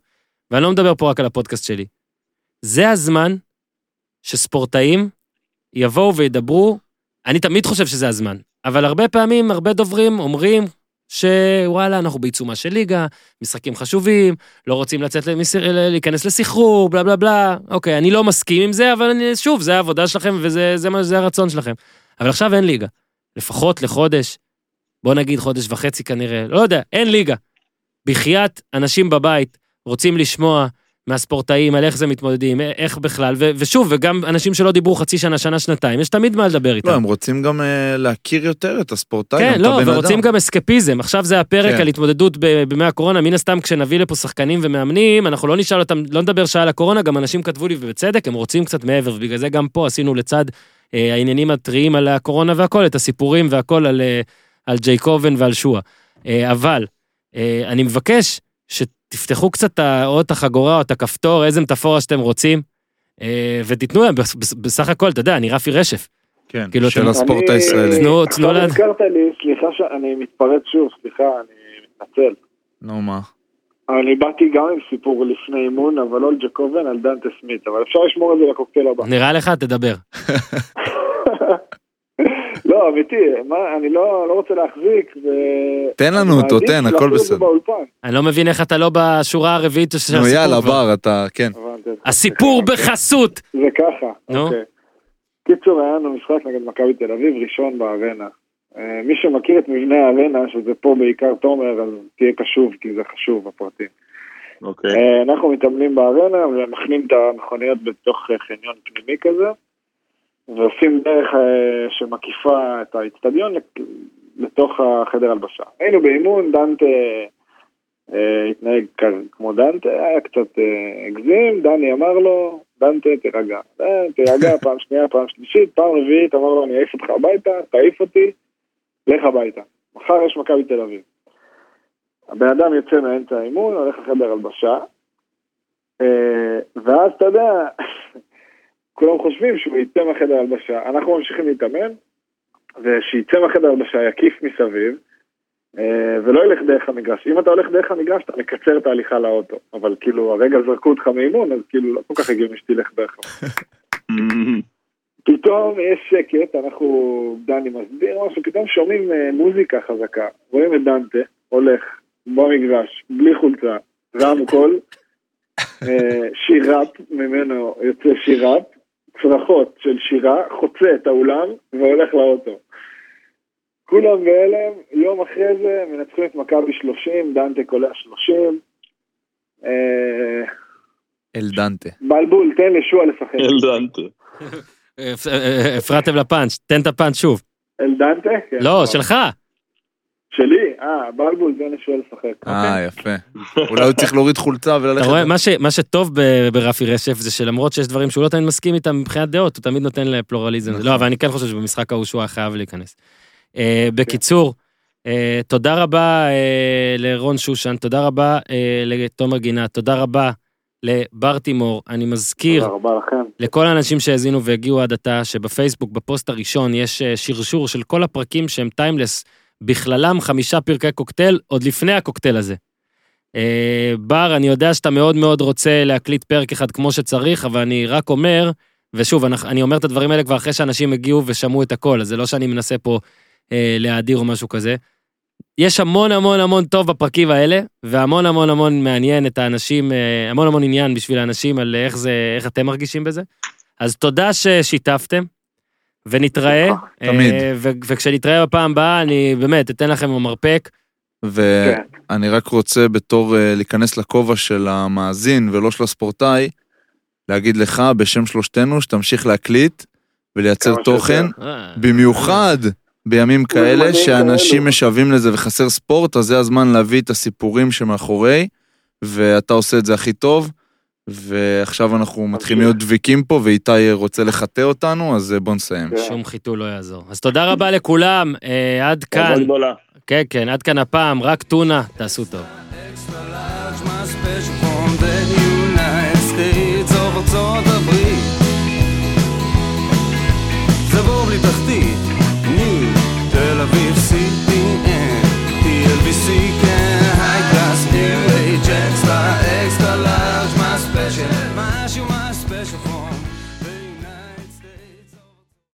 ואני לא מדבר פה רק על הפודקאסט שלי. זה הזמן שספורטאים יבואו וידברו, אני תמיד חושב שזה הזמן, אבל הרבה פעמים, הרבה דוברים אומרים שוואלה, אנחנו בעיצומה של ליגה, משחקים חשובים, לא רוצים לצאת למס... להיכנס לסחרור, בלה בלה בלה. אוקיי, אני לא מסכים עם זה, אבל אני, שוב, זה העבודה שלכם וזה זה, זה הרצון שלכם. אבל עכשיו אין ליגה. לפחות לחודש, בוא נגיד חודש וחצי כנראה, לא יודע, אין ליגה. בחייאת אנשים בבית רוצים לשמוע מהספורטאים על איך זה מתמודדים, איך בכלל, ו- ושוב, וגם אנשים שלא דיברו חצי שנה, שנה, שנתיים, יש תמיד מה לדבר איתם. לא, הם רוצים גם אה, להכיר יותר את הספורטאי, כן, לא, ורוצים. גם אסקפיזם. עכשיו זה הפרק כן. על התמודדות ב- בימי הקורונה. מן הסתם, כשנביא לפה שחקנים ומאמנים, אנחנו לא נשאל אותם, לא נדבר שעה על הקורונה, גם אנשים כתבו לי, ובצדק, הם רוצים קצת מעבר, ובגלל זה גם פה עשינו לצד אה, העניינים הטריים על הקורונה והכל, את הסיפורים והכל על, אה, על ג'ייקובן ועל שואה. אה, אבל, אה, אני מבקש שתפתחו קצת או את החגורה או את הכפתור, איזה מטאפורה שאתם רוצים, אה, ותיתנו להם, בס- בס- בסך הכל, אתה יודע, אני רפי רשף. כן, כאילו, של אתם- הספורט אני- הישראלי. תנו- עכשיו תנו לה- הזכרת לי, סליחה שאני מתפרץ שוב, סליחה, אני מתנצל. נו מה. אני באתי גם עם סיפור לפני אימון, אבל לא על ג'קובן, על דנטה סמית, אבל אפשר לשמור את זה לקוקטייל הבא. נראה לך? תדבר. לא, אמיתי, מה, אני לא, לא רוצה להחזיק, ו... תן לנו אני אותו, תן, הכל בסדר. אני לא מבין איך אתה לא בשורה הרביעית של הסיפור. נו יאללה. בר, אתה, כן. הסיפור בחסות! זה ככה, נו. אוקיי. קיצור, היה לנו משחק נגד מכבי תל אביב, ראשון בארנה. אה, מי שמכיר את מבנה הארנה, שזה פה בעיקר תומר, אז תהיה קשוב, כי זה חשוב, הפרטים. אוקיי. אה, אנחנו מתאמנים בארנה ומכנים את המכוניות בתוך חניון פנימי כזה, ועושים דרך אה, שמקיפה את האיצטדיון לתוך החדר הלבשה. היינו באימון, דנטה אה, התנהג כמו דנטה, היה קצת אה, הגזים, דני אמר לו, דנטה תירגע. תירגע פעם שנייה, פעם שלישית, פעם רביעית אמר לו אני אעיף אותך הביתה, תעיף אותי. לך הביתה. מחר יש מכבי תל אביב. הבן אדם יוצא מאמצע האימון, הולך לחדר הלבשה, ואז אתה יודע, כולם חושבים שהוא יצא מהחדר הלבשה, אנחנו ממשיכים להתאמן, ושיצא מהחדר הלבשה יקיף מסביב, אה, ולא ילך דרך המגרש. אם אתה הולך דרך המגרש, אתה מקצר את ההליכה לאוטו, אבל כאילו, הרגע זרקו אותך מאימון, אז כאילו לא כל כך הגיוני שתלך דרך המגרש. פתאום יש שקט, אנחנו, דני מסביר משהו, פתאום שומעים אה, מוזיקה חזקה, רואים את דנטה, הולך במגרש, בלי חולצה, רמקול, אה, שיראפ, ממנו יוצא שיראפ, צרחות של שירה, חוצה את האולם והולך לאוטו. כולם בהלם, יום אחרי זה מנצחים את מכבי 30, דנטה קולע 30. אה, אל דנטה. בלבול, תן לשועה לשחק. אלדנטה. הפ- אה, הפרעתם לפאנץ', תן את הפאנץ' שוב. אל דנטה? כן. לא, שלך. שלי? אה, בלבול, תן לשועה לשחק. אה, יפה. אולי הוא צריך להוריד חולצה אתה וללכת... רואה, מה ש- מה שטוב ב- ברפי רשף זה שלמרות שיש דברים שהוא לא תמיד מסכים איתם מבחינת דעות, הוא תמיד נותן לפלורליזם. נכון. לא, אבל אני כן חושב שבמשחק ההוא שהוא היה חייב להיכנס. אה, בקיצור, אה, תודה רבה אה, לרון שושן, תודה רבה לתומר גינת, תודה רבה לבר תימור. אני מזכיר תודה רבה לכם. לכל האנשים שהאזינו והגיעו עד עתה, שבפייסבוק, בפוסט הראשון, יש שרשור של כל הפרקים שהם timeless, בכללם חמישה פרקי קוקטייל, עוד לפני הקוקטייל הזה. אה, בר, אני יודע שאתה מאוד מאוד רוצה להקליט פרק אחד כמו שצריך, אבל אני רק אומר, ושוב, אני, אני אומר את הדברים האלה כבר אחרי שאנשים הגיעו ושמעו את הכל, אז זה לא שאני מנסה פה אה, להאדיר או משהו כזה. יש המון המון המון טוב בפרקים האלה, והמון המון המון מעניין את האנשים, אה, המון המון עניין בשביל האנשים על איך זה, איך אתם מרגישים בזה. אז תודה ששיתפתם, ונתראה. תמיד. אה, ו- וכשנתראה בפעם הבאה, אני באמת אתן לכם מרפק. כן. ואני רק רוצה בתור אה, להיכנס לכובע של המאזין ולא של הספורטאי, להגיד לך בשם שלושתנו שתמשיך להקליט ולייצר תוכן. אה, במיוחד בימים כאלה שאנשים. משוועים לזה וחסר ספורט, אז זה הזמן להביא את הסיפורים שמאחורי, ואתה עושה את זה הכי טוב. ועכשיו אנחנו מתחילים להיות דביקים פה, ואיתי רוצה לחטא אותנו, אז אה, בוא נסיים. כן. שום חיתול לא יעזור. אז תודה רבה לכולם, אה, עד כאן. כן, כן, עד כאן הפעם, רק טונה, תעשו טוב.